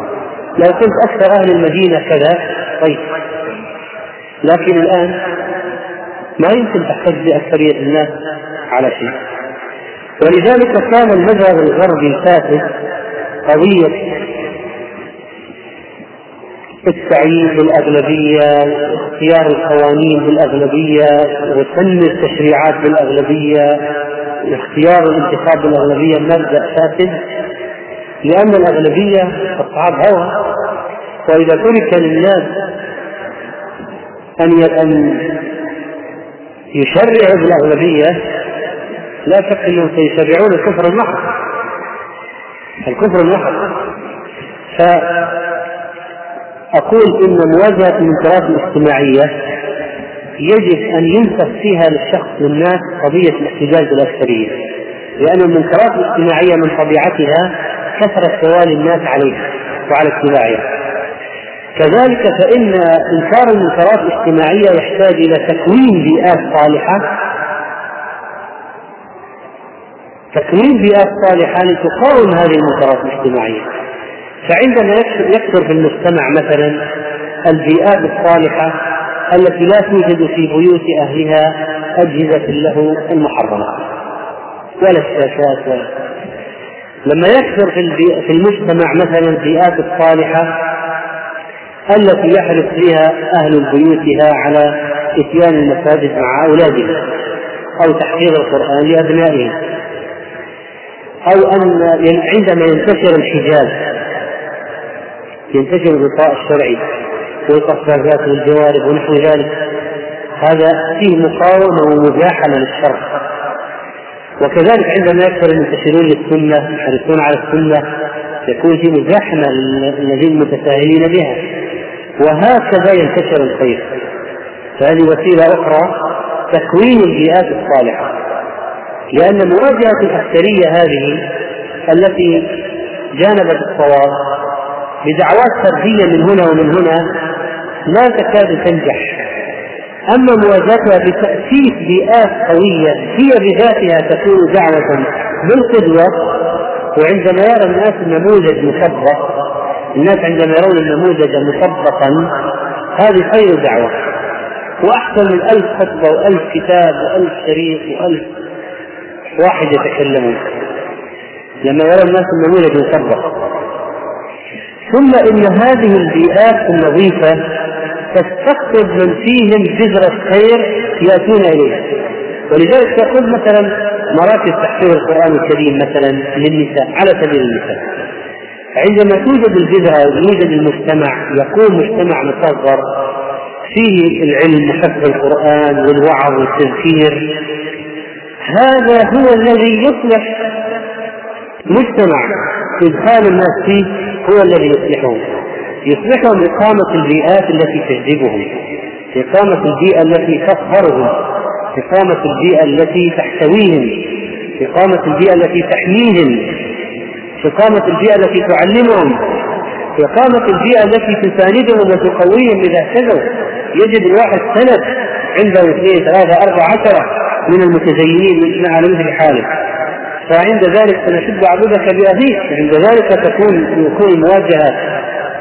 Speaker 1: لو كنت أكثر أهل المدينة كذا طيب. لكن الآن ما يمكن تحتج بأكثرية الناس على شيء. ولذلك كان المذهب الغربي الفاسد قضية التعيين بالأغلبية اختيار القوانين بالأغلبية وسن التشريعات بالأغلبية اختيار الانتخاب بالأغلبية مبدأ فاسد. لأن الأغلبية أصحاب هوى وإذا ترك للناس أن أن يشرعوا بالأغلبية لا شك أنهم سيشرعون الكفر المحض. الكفر المحض. فأقول إن مواجهة المنكرات الاجتماعية يجب أن ينسف فيها للشخص للناس قضية الاحتجاج بالأكثرية لأن المنكرات الاجتماعية من طبيعتها كثرة سوال الناس عليها وعلى اتباعها كذلك فإن إنكار المنكرات الاجتماعية يحتاج إلى تكوين بيئات صالحة تكوين بيئات صالحة لتقاوم هذه المنكرات الاجتماعية. فعندما يكثر في المجتمع مثلا البيئات الصالحة التي لا توجد في بيوت أهلها أجهزة له المحرمة ولا الشاشات ولا لما يكثر في المجتمع مثلا البيئات الصالحة التي يحرص بها أهل بيوتها على إتيان المساجد مع أولادهم أو تحفيظ القرآن لأبنائهم أو أن عندما ينتشر الحجاب ينتشر الغطاء الشرعي والقفازات والجوارب ونحو ذلك هذا فيه مقاومة ومزاحمة للشر وكذلك عندما يكثر المنتشرون للسنة يحرصون على السنة يكون في مزاحمة للذين المتساهلين بها. وهكذا ينتشر الخير. فهذه وسيلة أخرى تكوين البيئات الصالحة. لأن مواجهة الأكثرية هذه التي جانبت الصواب بدعوات فردية من هنا ومن هنا لا تكاد تنجح. أما مواجهتها بتأسيس بيئات قوية هي بذاتها تكون دعوة بالقدوة وعندما يرى الناس النموذج مطبق الناس عندما يرون النموذج مطبقا هذه خير دعوة. وأحسن من ألف خطبة وألف كتاب وألف شريط وألف واحد يتكلمون لما يرى الناس النموذج مطبق ثم إن هذه البيئات النظيفة تستقطب من فيهم بذرة خير يأتون إليه ولذلك تقول مثلا مراكز تحفيظ القرآن الكريم مثلا للنساء على سبيل المثال. عندما توجد البذرة يوجد المجتمع يكون مجتمع مصغر فيه العلم وحفظ القرآن والوعظ والتذكير هذا هو الذي يصلح مجتمع إدخال الناس فيه هو الذي يصلحهم. يصلحهم إقامة البيئات التي تجذبهم إقامة البيئة التي تقهرهم إقامة البيئة التي تحتويهم. إقامة البيئة التي تحميهم. إقامة البيئة التي تعلمهم. إقامة البيئة التي تساندهم وتقويهم إذا اهتدوا. يجد الواحد سند عنده اثنين ثلاثة أربعة عشرة من المتزينين على مثل حاله. فعند ذلك سنشد عضدك بأبيك عند ذلك تكون يكون المواجهة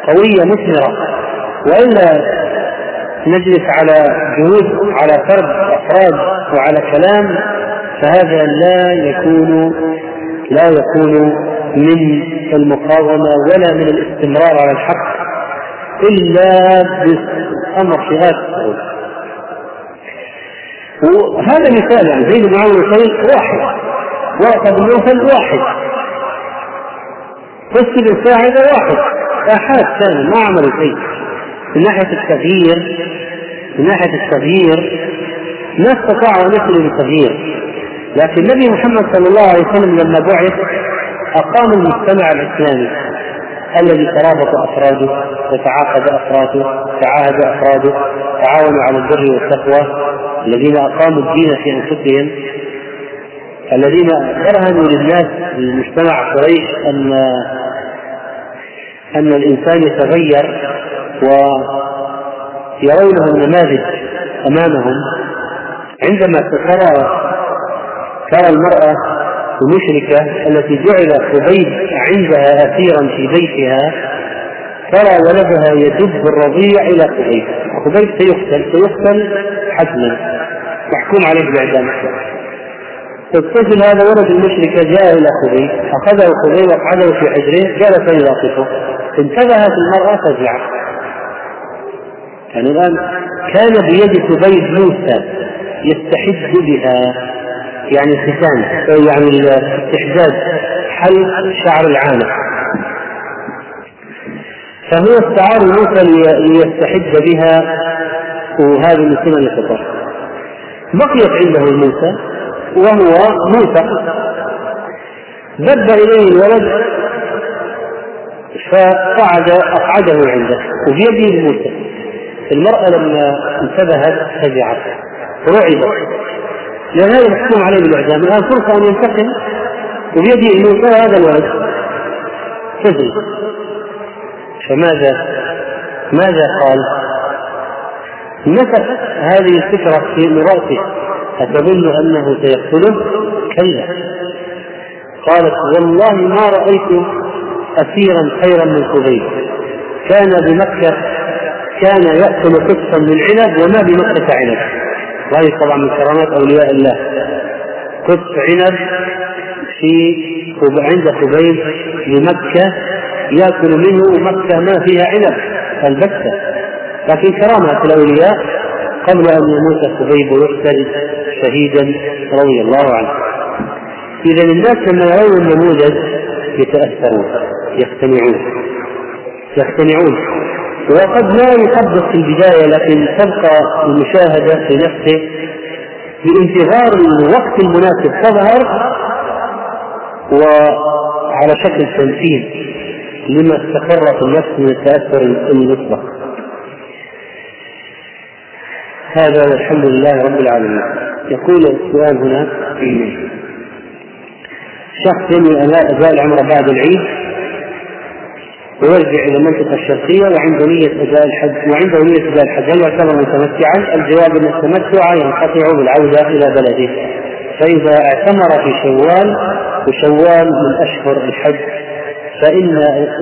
Speaker 1: قوية مثمرة. وإلا نجلس على جهود على فرد أفراد وعلى كلام فهذا لا يكون لا يكون من المقاومة ولا من الاستمرار على الحق إلا بأمر في هذا وهذا مثال يعني زيد بن عمرو واحد. ورقة بن واحد قصة بن ساعدة واحد. آحاد كانوا ما عملوا شيء. من ناحية التغيير من ناحية التغيير ما استطاعوا أن يصلوا للتغيير لكن النبي محمد صلى الله عليه وسلم لما بعث أقام المجتمع الإسلامي الذي ترابط أفراده وتعاقد أفراده تعاهد أفراده تعاونوا على البر والتقوى الذين أقاموا الدين في أنفسهم الذين برهنوا للناس للمجتمع قريش أن أن الإنسان يتغير ويرونه النماذج أمامهم. عندما ترى ترى المرأة المشركة التي جعل خبيب عندها أسيرا في بيتها ترى ولدها يدب الرضيع إلى خبيب خبيب سيقتل سيقتل حتما. محكوم عليه بإعدام الطفل هذا ولد المشركة جاء إلى خبيب أخذه خبيب وقعده في حجره جلس يلاطفه انتبهت المرأة فزعت يعني الآن كان بيد خبيب موسى يستحد بها يعني الختان يعني الاستحداد حل شعر العانة فهو استعار موسى ليستحد بها وهذا من سنن الفطر بقيت عنده موسى وهو موسى. دب إليه الولد فقعد أقعده عنده وبيده موسى. المرأة لما انتبهت فزعت رعبت. لأن هذا محكوم عليه بالإعدام الآن فرصة أن ينتقم وبيده يوصل هذا الولد. طفل فماذا؟ ماذا قال؟ نفت هذه الفكرة في رأسه أتظن أنه سيقتله؟ كلا. قالت والله ما رأيت أسيرا خيرا من خبيب كان بمكة كان يأكل قطفا من عنب وما بمكة عنب. وهذه طبعا من كرامات أولياء الله. قط عنب في عند خبيب بمكة يأكل منه مكة ما فيها عنب البتة. لكن كرامة الأولياء قبل أن يموت خبيب ويقتل شهيدا رضي الله عنه. إذا الناس لما يرون النموذج يتأثرون يقتنعون يقتنعون. وقد لا يطبق في البداية لكن تبقى المشاهدة في نفسه بانتظار الوقت المناسب تظهر وعلى شكل تمثيل لما استقر في النفس من التأثر المطلق. هذا والحمد لله رب العالمين يقول السؤال هنا شخص ينوي أداء العمرة بعد العيد ويرجع إلى المنطقة الشرقية وعنده نية اداء الحج وعنده نية اداء الحج هل يعتبر متمتعا؟ الجواب أن التمتع ينقطع بالعودة إلى بلده فإذا اعتمر في شوال وشوال من أشهر الحج فإن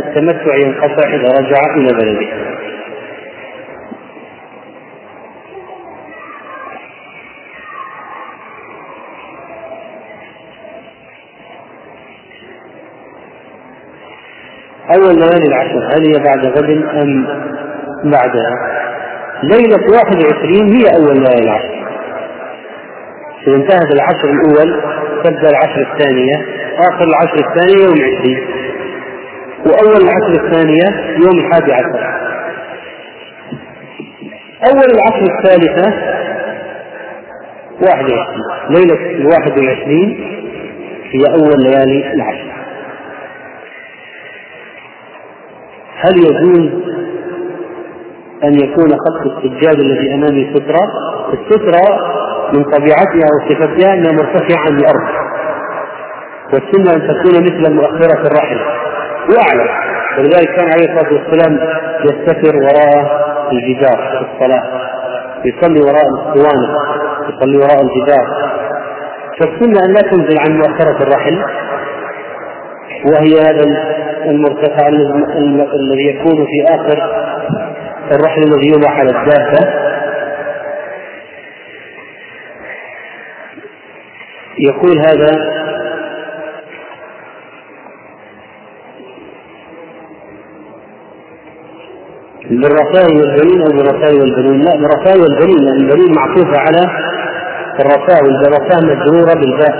Speaker 1: التمتع ينقطع إذا رجع إلى بلده. أول ليالي العشر هل هي بعد غد أم بعدها؟ ليلة 21 هي أول ليالي العشر. إذا انتهت العشر الأول تبدأ العشر الثانية، آخر العشر الثانية يوم 20 وأول العشر الثانية يوم الحادي عشر. أول العشر الثالثة 21 ليلة الواحد والعشرين هي أول ليالي العشر. هل يجوز أن يكون خط السجاد الذي أمامي سترة؟ السترة من طبيعتها وصفتها أنها مرتفعة عن الأرض والسنة أن تكون مثل مؤخرة الرحل. وأعلى ولذلك كان عليه الصلاة والسلام يستتر وراء الجدار في الصلاة. يصلي وراء الاسطوانة يصلي وراء الجدار. فالسنة أن لا تنزل عن مؤخرة الرحل. وهي هذا المرتفع الذي يكون في آخر الرحل الذي يوضع على الدابة. يقول هذا بالرفاه والبنين أو بالرفاه والبنين. لا بالرفاه والبنين لأن البنين معطوفة على الرفاه والرفاه مجرورة بالباء.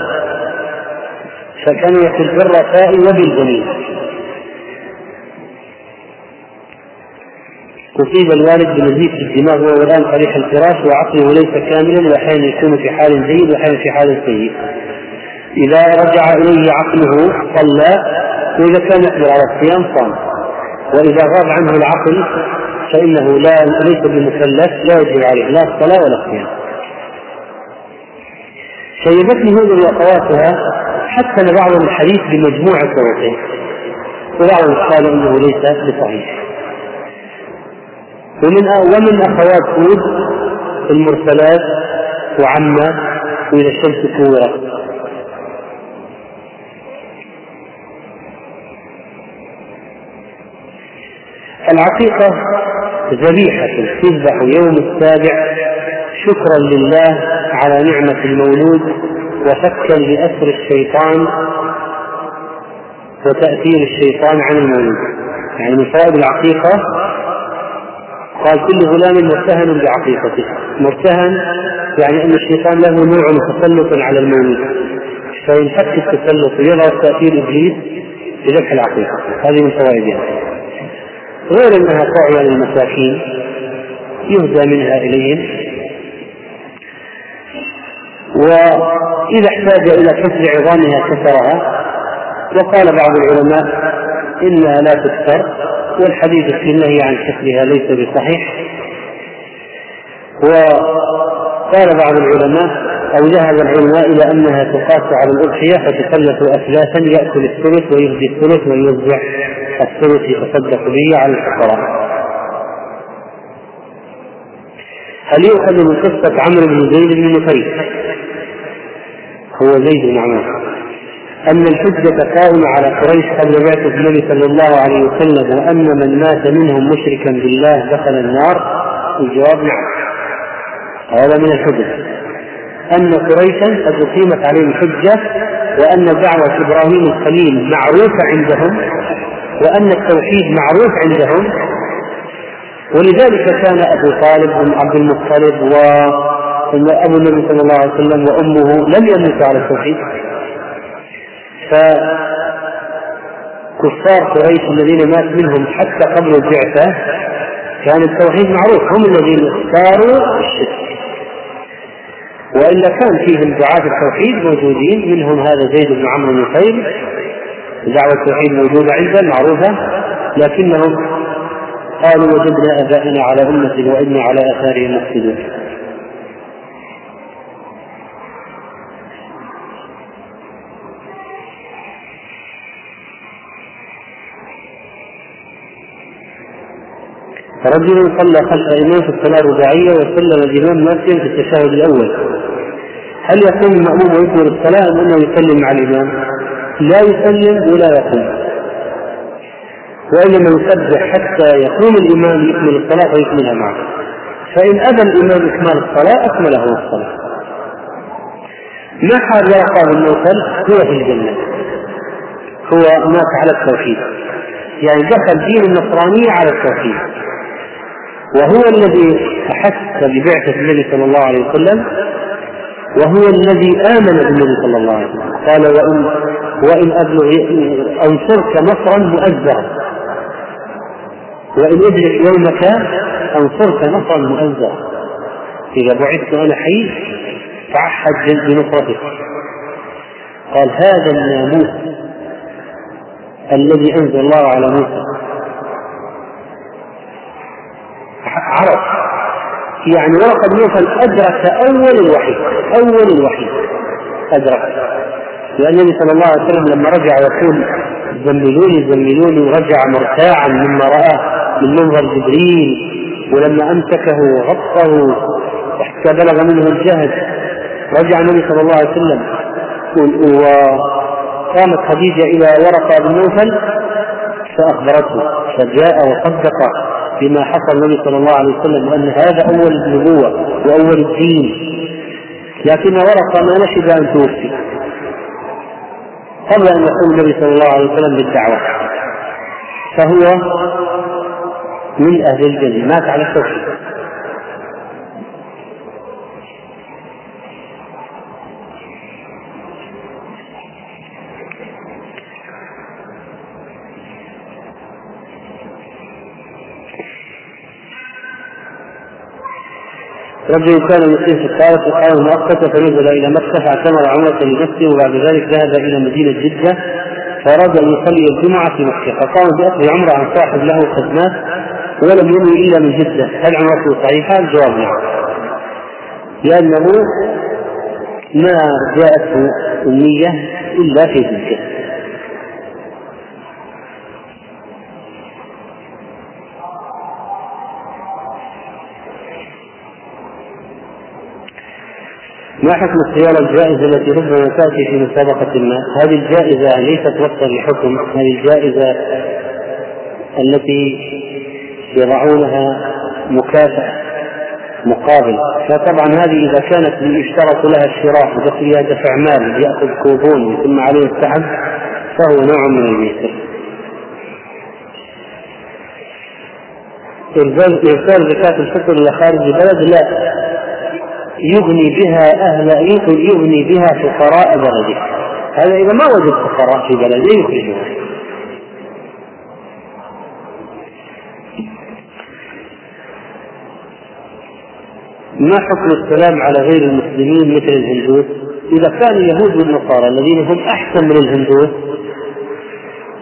Speaker 1: فكان يقول بالرفاه وبالبنين. أصيب الوالد بنزيف في الدماغ وهو الآن صريح الفراش وعقله ليس كاملا وأحيانا يكون في حال جيد وأحيانا في حال سيء. إذا رجع إليه عقله صلى وإذا كان يقدر على الصيام صام. وإذا غاب عنه العقل فإنه لا ليس بمكلف لا يجب عليه لا الصلاة ولا الصيام. شيبتني هود وأخواتها حتى بعض الحديث بمجموع طرقه وبعضهم قال إنه ليس بصحيح ومن ومن أخوات هود المرسلات وعما واذا الشمس كورت العقيقة ذبيحة تذبح يوم السابع. شكرا لله على نعمة المولود وفكا لأسر الشيطان وتأثير الشيطان عن المولود. يعني من فوائد العقيقة قال كل غلام مرتهن بعقيقته. مرتهن يعني أن الشيطان له نوع تسلط على المولود فينفك التسلط ويظهر تأثير إبليس بذبح العقيقة. هذه من فوائدها. غير أنها طاعية للمساكين يهدى منها إليهم. وإذا احتاج إلى كسر عظامها كسرها وقال بعض العلماء إنها لا تكسر. والحديث في النهي عن كسرها ليس بصحيح وقال بعض العلماء أو ذهب العلماء إلى أنها تقاس على الأضحية فتكلف أثلاثا يأكل الثلث ويهدي الثلث ويوزع الثلث يتصدق به على الفقراء. هل يؤخذ من قصة عمرو بن زيد بن نفيس؟ هو زيد بن عمرو أن الحجة قائمة على قريش قبل بعثة النبي صلى الله عليه وسلم وأن من مات منهم مشركا بالله دخل النار؟ الجواب نعم. هذا من الحجج أن قريشا قد أقيمت عليهم حجة وأن دعوة إبراهيم الخليل معروفة عندهم وأن التوحيد معروف عندهم. ولذلك كان أبو طالب عبد المطلب وأبو النبي صلى الله عليه وسلم وأمه لم يموتوا على التوحيد. فكفار قريش الذين مات منهم حتى قبل البعثة كان التوحيد معروف هم الذين اختاروا الشرك. وإلا كان فيهم دعاة التوحيد موجودين منهم هذا زيد بن عمرو بن خير دعوة التوحيد موجودة عنده معروفة لكنهم قالوا وجدنا ابائنا على أمة وإنا على آثارهم مقتدون رجل صلى خلف إمام في الصلاة الرباعية وسلم الإمام ناسيا في التشهد الأول. هل يقوم المأموم ويكمل الصلاة أم أنه يسلم مع الإمام؟ لا يسلم ولا يقوم. وإنما يسبح حتى يقوم الإمام يكمل الصلاة ويكملها معه. فإن أبى الإمام إكمال الصلاة أكمله الصلاة. ما حال ورقة بن هو في الجنة. هو مات على التوحيد يعني دخل دين النصرانية على التوحيد. وهو الذي أحس ببعثة النبي صلى الله عليه وسلم وهو الذي آمن بالنبي صلى الله عليه وسلم. قال وإن وإن أنصرك نصرا مؤزرا. وإن أدرك يومك أنصرك نصرا مؤزرا. إذا بعثت أنا حي تعهد بنصرتك قال هذا الناموس الذي أنزل الله على موسى. عرف يعني ورقة بن نوفل أدرك أول الوحي أول الوحي أدرك. لأن النبي صلى الله عليه وسلم لما رجع يقول زملوني زملوني ورجع مرتاعا مما رأى من منظر جبريل ولما أمسكه وغطه حتى بلغ منه الجهد. رجع النبي صلى الله عليه وسلم وقامت خديجة إلى ورقة بن نوفل فأخبرته فجاء وصدق بما حصل النبي صلى الله عليه وسلم وأن هذا أول النبوة وأول الدين. لكن ورقة ما نشد أن توفي. قبل أن يقول النبي صلى الله عليه وسلم بالدعوة. فهو من أهل الجنة. مات على التوحيد. رجل كان مسلم في الطائف إقامة مؤقتة فنزل إلى مكة فاعتمر عمرة لنفسه وبعد ذلك ذهب إلى مدينة جدة فأراد أن يصلي الجمعة في مكة فقام بأخذ عمرة عن صاحب له خدمات ولم ينوي إلا من جدة. هل عمرته صحيحة؟ الجواب نعم. لأنه ما جاءته النية إلا في جدة. ما حكم السيارة الجائزة التي ربما تأتي في مسابقة ما؟ هذه الجائزة ليست وفقا لحكم، هذه الجائزة التي يضعونها مكافأة مقابل، فطبعا هذه إذا كانت يشترط لها الشراء وفيها دفع مال يأخذ كوبون ويتم عليه السحب فهو نوع من الميسر. إرسال زكاة الفطر إلى خارج البلد لا يغني بها أهل يغني بها فقراء بلده هذا إذا ما وجد فقراء في بلده يخرجهم ما حكم السلام على غير المسلمين مثل الهندوس؟ إذا كان اليهود والنصارى الذين هم أحسن من الهندوس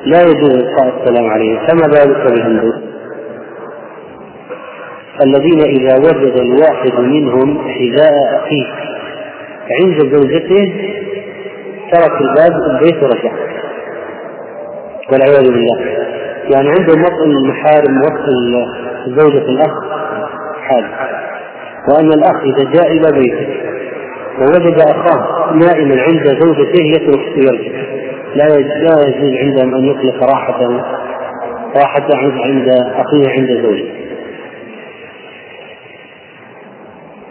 Speaker 1: لا يجوز إلقاء السلام عليهم فما بالك بالهندوس؟ الذين إذا وجد الواحد منهم حذاء أخيه عند زوجته ترك الباب البيت ورجع. والعياذ بالله. يعني عنده وطن المحارم وطن زوجة الأخ حال. وأن الأخ إذا جاء إلى بيته ووجد أخاه نائما عند زوجته يترك ويرجع لا لا يجوز عندهم أن يطلق راحته راحته عند أخيه عند زوجته.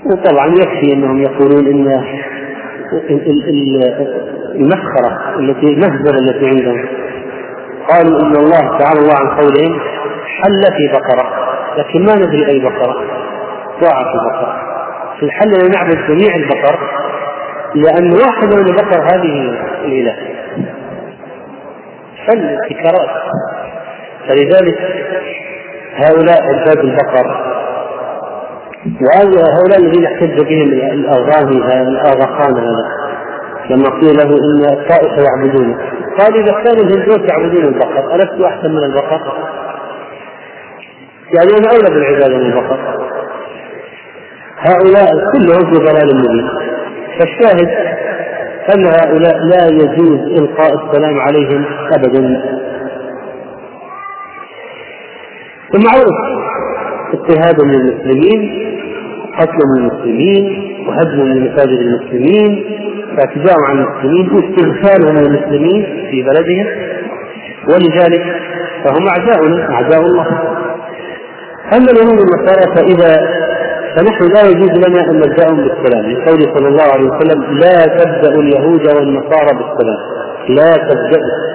Speaker 1: وطبعا يكفي أنهم يقولون إن المسخرة التي المهزلة التي عندهم. قالوا إن الله تعالى الله عن قولهم حل في بقرة لكن ما ندري أي بقرة. ضاعت البقرة. في الحل ان نعبد جميع البقر لأن واحدة من البقر هذه الاله حل ابتكارات فلذلك هؤلاء عباد البقر وهؤلاء الذين احتج بهم الاغاني الاغاخان هذا لما قيل له إن الطائفه يعبدونه قال إذا كان الهندوس يعبدون البقر ألست أحسن من البقر؟ يعني أنا أولى بالعبادة من البقر. هؤلاء كلهم في ضلال مبين. فالشاهد أن هؤلاء لا يجوز إلقاء السلام عليهم ابدا. ومعروف اضطهاد للمسلمين قتل المسلمين وهدم لمساجد المسلمين واعتداء على المسلمين واستغفالهم للمسلمين في بلدهم. ولذلك فهم اعداؤنا أعداء الله. أما اليهود والنصارى فإذا فنحن لا يجوز لنا أن نبداهم بالسلام. لقوله صلى الله عليه وسلم لا تبدأ اليهود والنصارى بالسلام. لا تبدأوا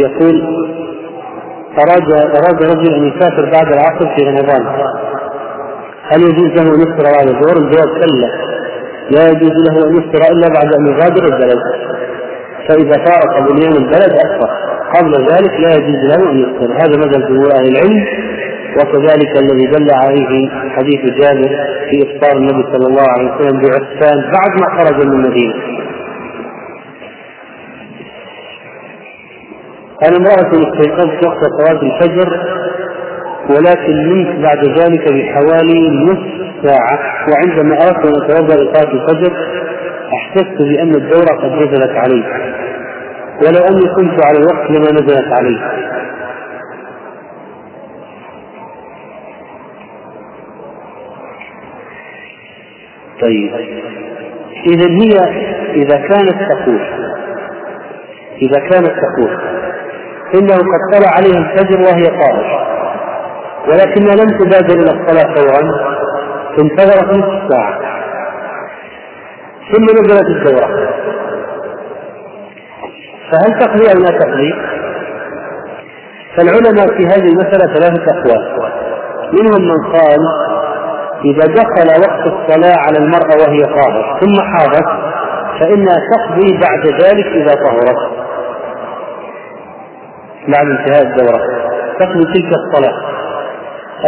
Speaker 1: يقول أراد أراد رجل أن يسافر بعد العصر في رمضان. هل يجوز له أن يفطر بعد الظهر؟ الجواب كلا. لا يجوز له أن يفطر إلا بعد أن يغادر البلد. فإذا فارق بنيان البلد أفطر قبل ذلك لا يجوز له أن يفطر هذا مذهب جمهور أهل العلم وكذلك الذي دل عليه حديث جابر في إفطار النبي صلى الله عليه وسلم بعسفان بعد ما خرج من المدينة. أنا امرأة استيقظت وقت صلاة الفجر ولكن نمت بعد ذلك بحوالي نصف ساعة وعندما أردت أن أتوضأ لصلاة الفجر أحسست بأن الدورة قد نزلت علي ولو أني كنت على الوقت لما نزلت علي طيب. إذا هي إذا كانت تقول إذا كانت تقول إنه قد طلع عليها الفجر وهي طائر ولكنها لم تبادر إلى الصلاة فورا انتظرت نصف ساعة. ثم نزلت الدورة فهل تقضي أو لا تقضي؟ فالعلماء في هذه المسألة ثلاثة أقوال. منهم من قال إذا دخل وقت الصلاة على المرأة وهي طاهر ثم حاضت فإنها تقضي بعد ذلك إذا طهرت. بعد انتهاء الدورة تقضي تلك الصلاة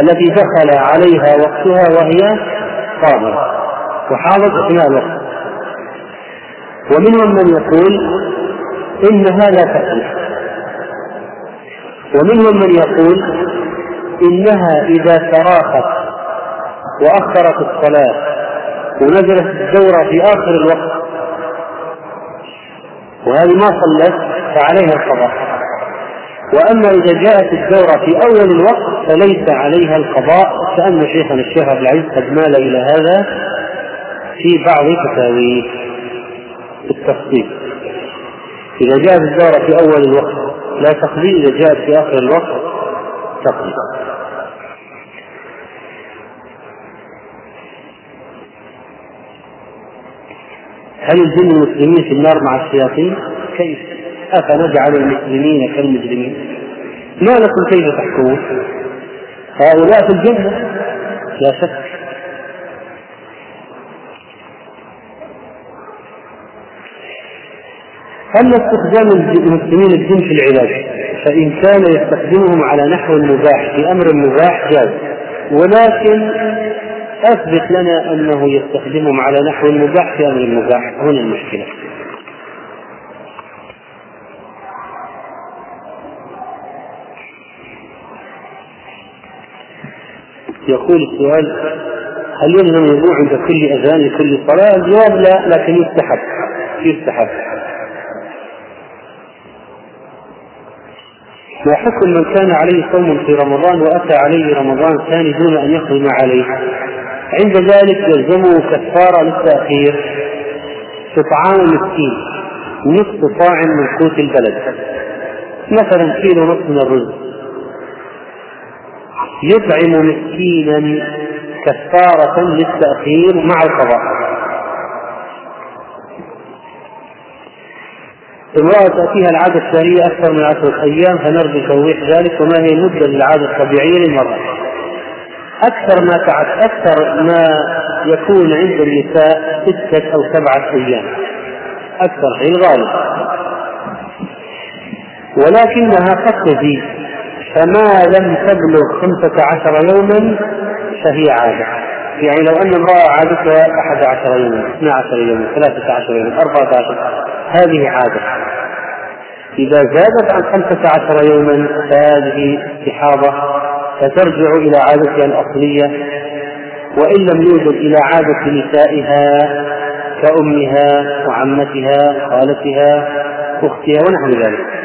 Speaker 1: التي دخل عليها وقتها وهي طاهرة وحاضت أثناء الوقت ومنهم من يقول إنها لا تقضي ومنهم من يقول إنها إذا تراخت وأخرت الصلاة ونزلت الدورة في آخر الوقت. وهذه ما صلت فعليها القضاء. وأما إذا جاءت الدورة في أول الوقت فليس عليها القضاء كأن شيخنا الشيخ عبد العزيز قد مال إلى هذا في بعض فتاويه بالتفصيل إذا جاءت الدورة في أول الوقت لا تقضي إذا جاءت في آخر الوقت تقضي هل الجن المسلمين في النار مع الشياطين؟ كيف؟ أفنجعل المسلمين كالمجرمين؟ ما لكم كيف تحكمون؟ هؤلاء في الجنة لا شك أما استخدام المسلمين الجن في العلاج فإن كان يستخدمهم على نحو مباح في أمر مباح جاز ولكن أثبت لنا أنه يستخدمهم على نحو مباح في أمر مباح هنا المشكلة يقول السؤال هل يلزم الوضوء عند كل أذان لكل صلاة؟ الجواب لا لكن يستحب يستحب. وحكم من كان عليه صوم في رمضان وأتى عليه رمضان ثاني دون أن يقضي ما عليه. عند ذلك يلزمه كفارة للتأخير إطعام مسكين نصف صاع من قوت البلد. مثلا كيلو نصف من الرز. يطعم مسكينا كفارة للتأخير مع القضاء. امرأة تأتيها العادة الشهرية أكثر من عشرة أيام فنرجو توضيح ذلك وما هي المدة للعادة الطبيعية للمرأة؟ أكثر ما تعد أكثر ما يكون عند النساء ستة أو سبعة أيام. أكثر في الغالب. ولكنها قد تزيد. فما لم تبلغ خمسة عشر يوما فهي عادة. يعني لو أن امرأة عادتها أحد عشر يوما اثنا عشر يوما ثلاثة عشر يوما أربعة عشر هذه عادة. إذا زادت عن خمسة عشر يوما فهذه استحاضة فترجع إلى عادتها الأصلية. وإن لم يوجد إلى عادة نسائها كأمها وعمتها خالتها أختها ونحو ذلك.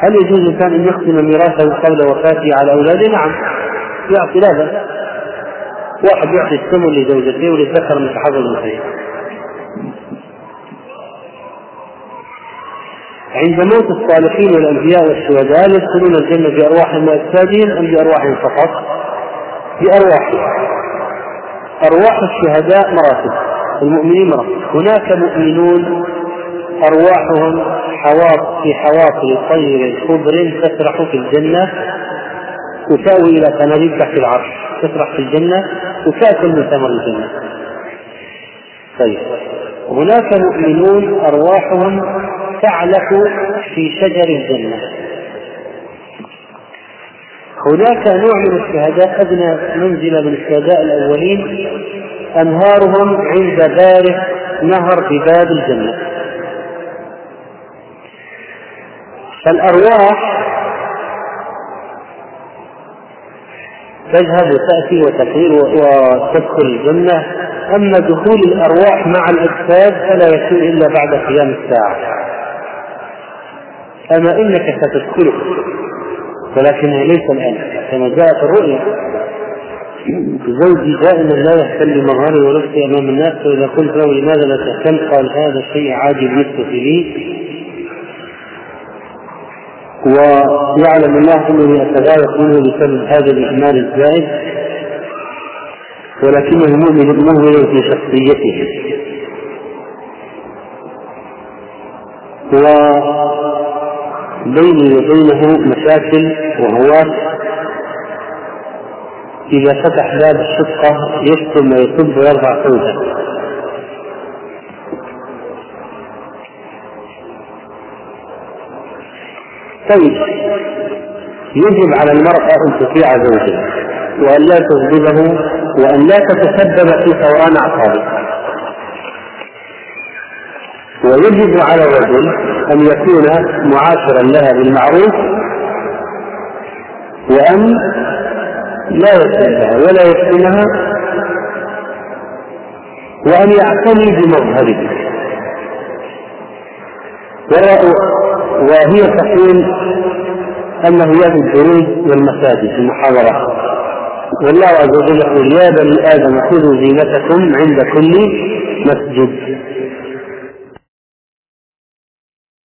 Speaker 1: هل يجوز الإنسان أن يقسم ميراثه قبل وفاته على أولاده؟ نعم. يعطي لا واحد يعطي الثمن لزوجته وللذكر مثل حظ الأنثيين عند موت الصالحين والأنبياء والشهداء يدخلون الجنة بأرواحهم وأجسادهم أم بأرواحهم فقط؟ بأرواحهم أرواح الشهداء مراتب المؤمنين مراتب. هناك مؤمنون أرواحهم حواط في حواصل طير خضر تسرح في الجنة تساوي إلى قناديل تحت العرش تسرح في الجنة وتأكل من ثمر الجنة. طيب هناك مؤمنون أرواحهم تعلق في شجر الجنة. هناك نوع من الشهداء أدنى منزلة من الشهداء الأولين أنهارهم عند بارق نهر في باب الجنة. فالأرواح تذهب وتأتي وتطير وتدخل الجنة. أما دخول الأرواح مع الأجساد فلا يكون إلا بعد قيام الساعة. أما إنك ستدخله ولكنها ليس الآن كما جاء في الرؤيا. زوجي دائما لا يهتم بمظهري ونفسي أمام الناس فإذا قلت له لماذا لا تهتم؟ قال هذا الشيء عادي بالنسبة لي. ويعلم الله انني اتضايق منه بسبب هذا الاهمال الزائد ولكنه مؤمن مؤمن في شخصيته. وبيني وبينه مشاكل وهوات. إذا فتح باب الشقة يكتم ويصب ويرفع صوته طيب. يجب على المرأة أن تطيع زوجها وأن لا تغضبه وأن لا تتسبب في ثوران أعصابه. ويجب على الرجل أن يكون معاشرا لها بالمعروف وأن لا يسألها ولا يفتنها وأن يعتني بمظهره. وهي تقول أنه يأتي الدروس والمساجد المحاضرات والله عز وجل يقول يا بني آدم خذوا زينتكم عند كل مسجد.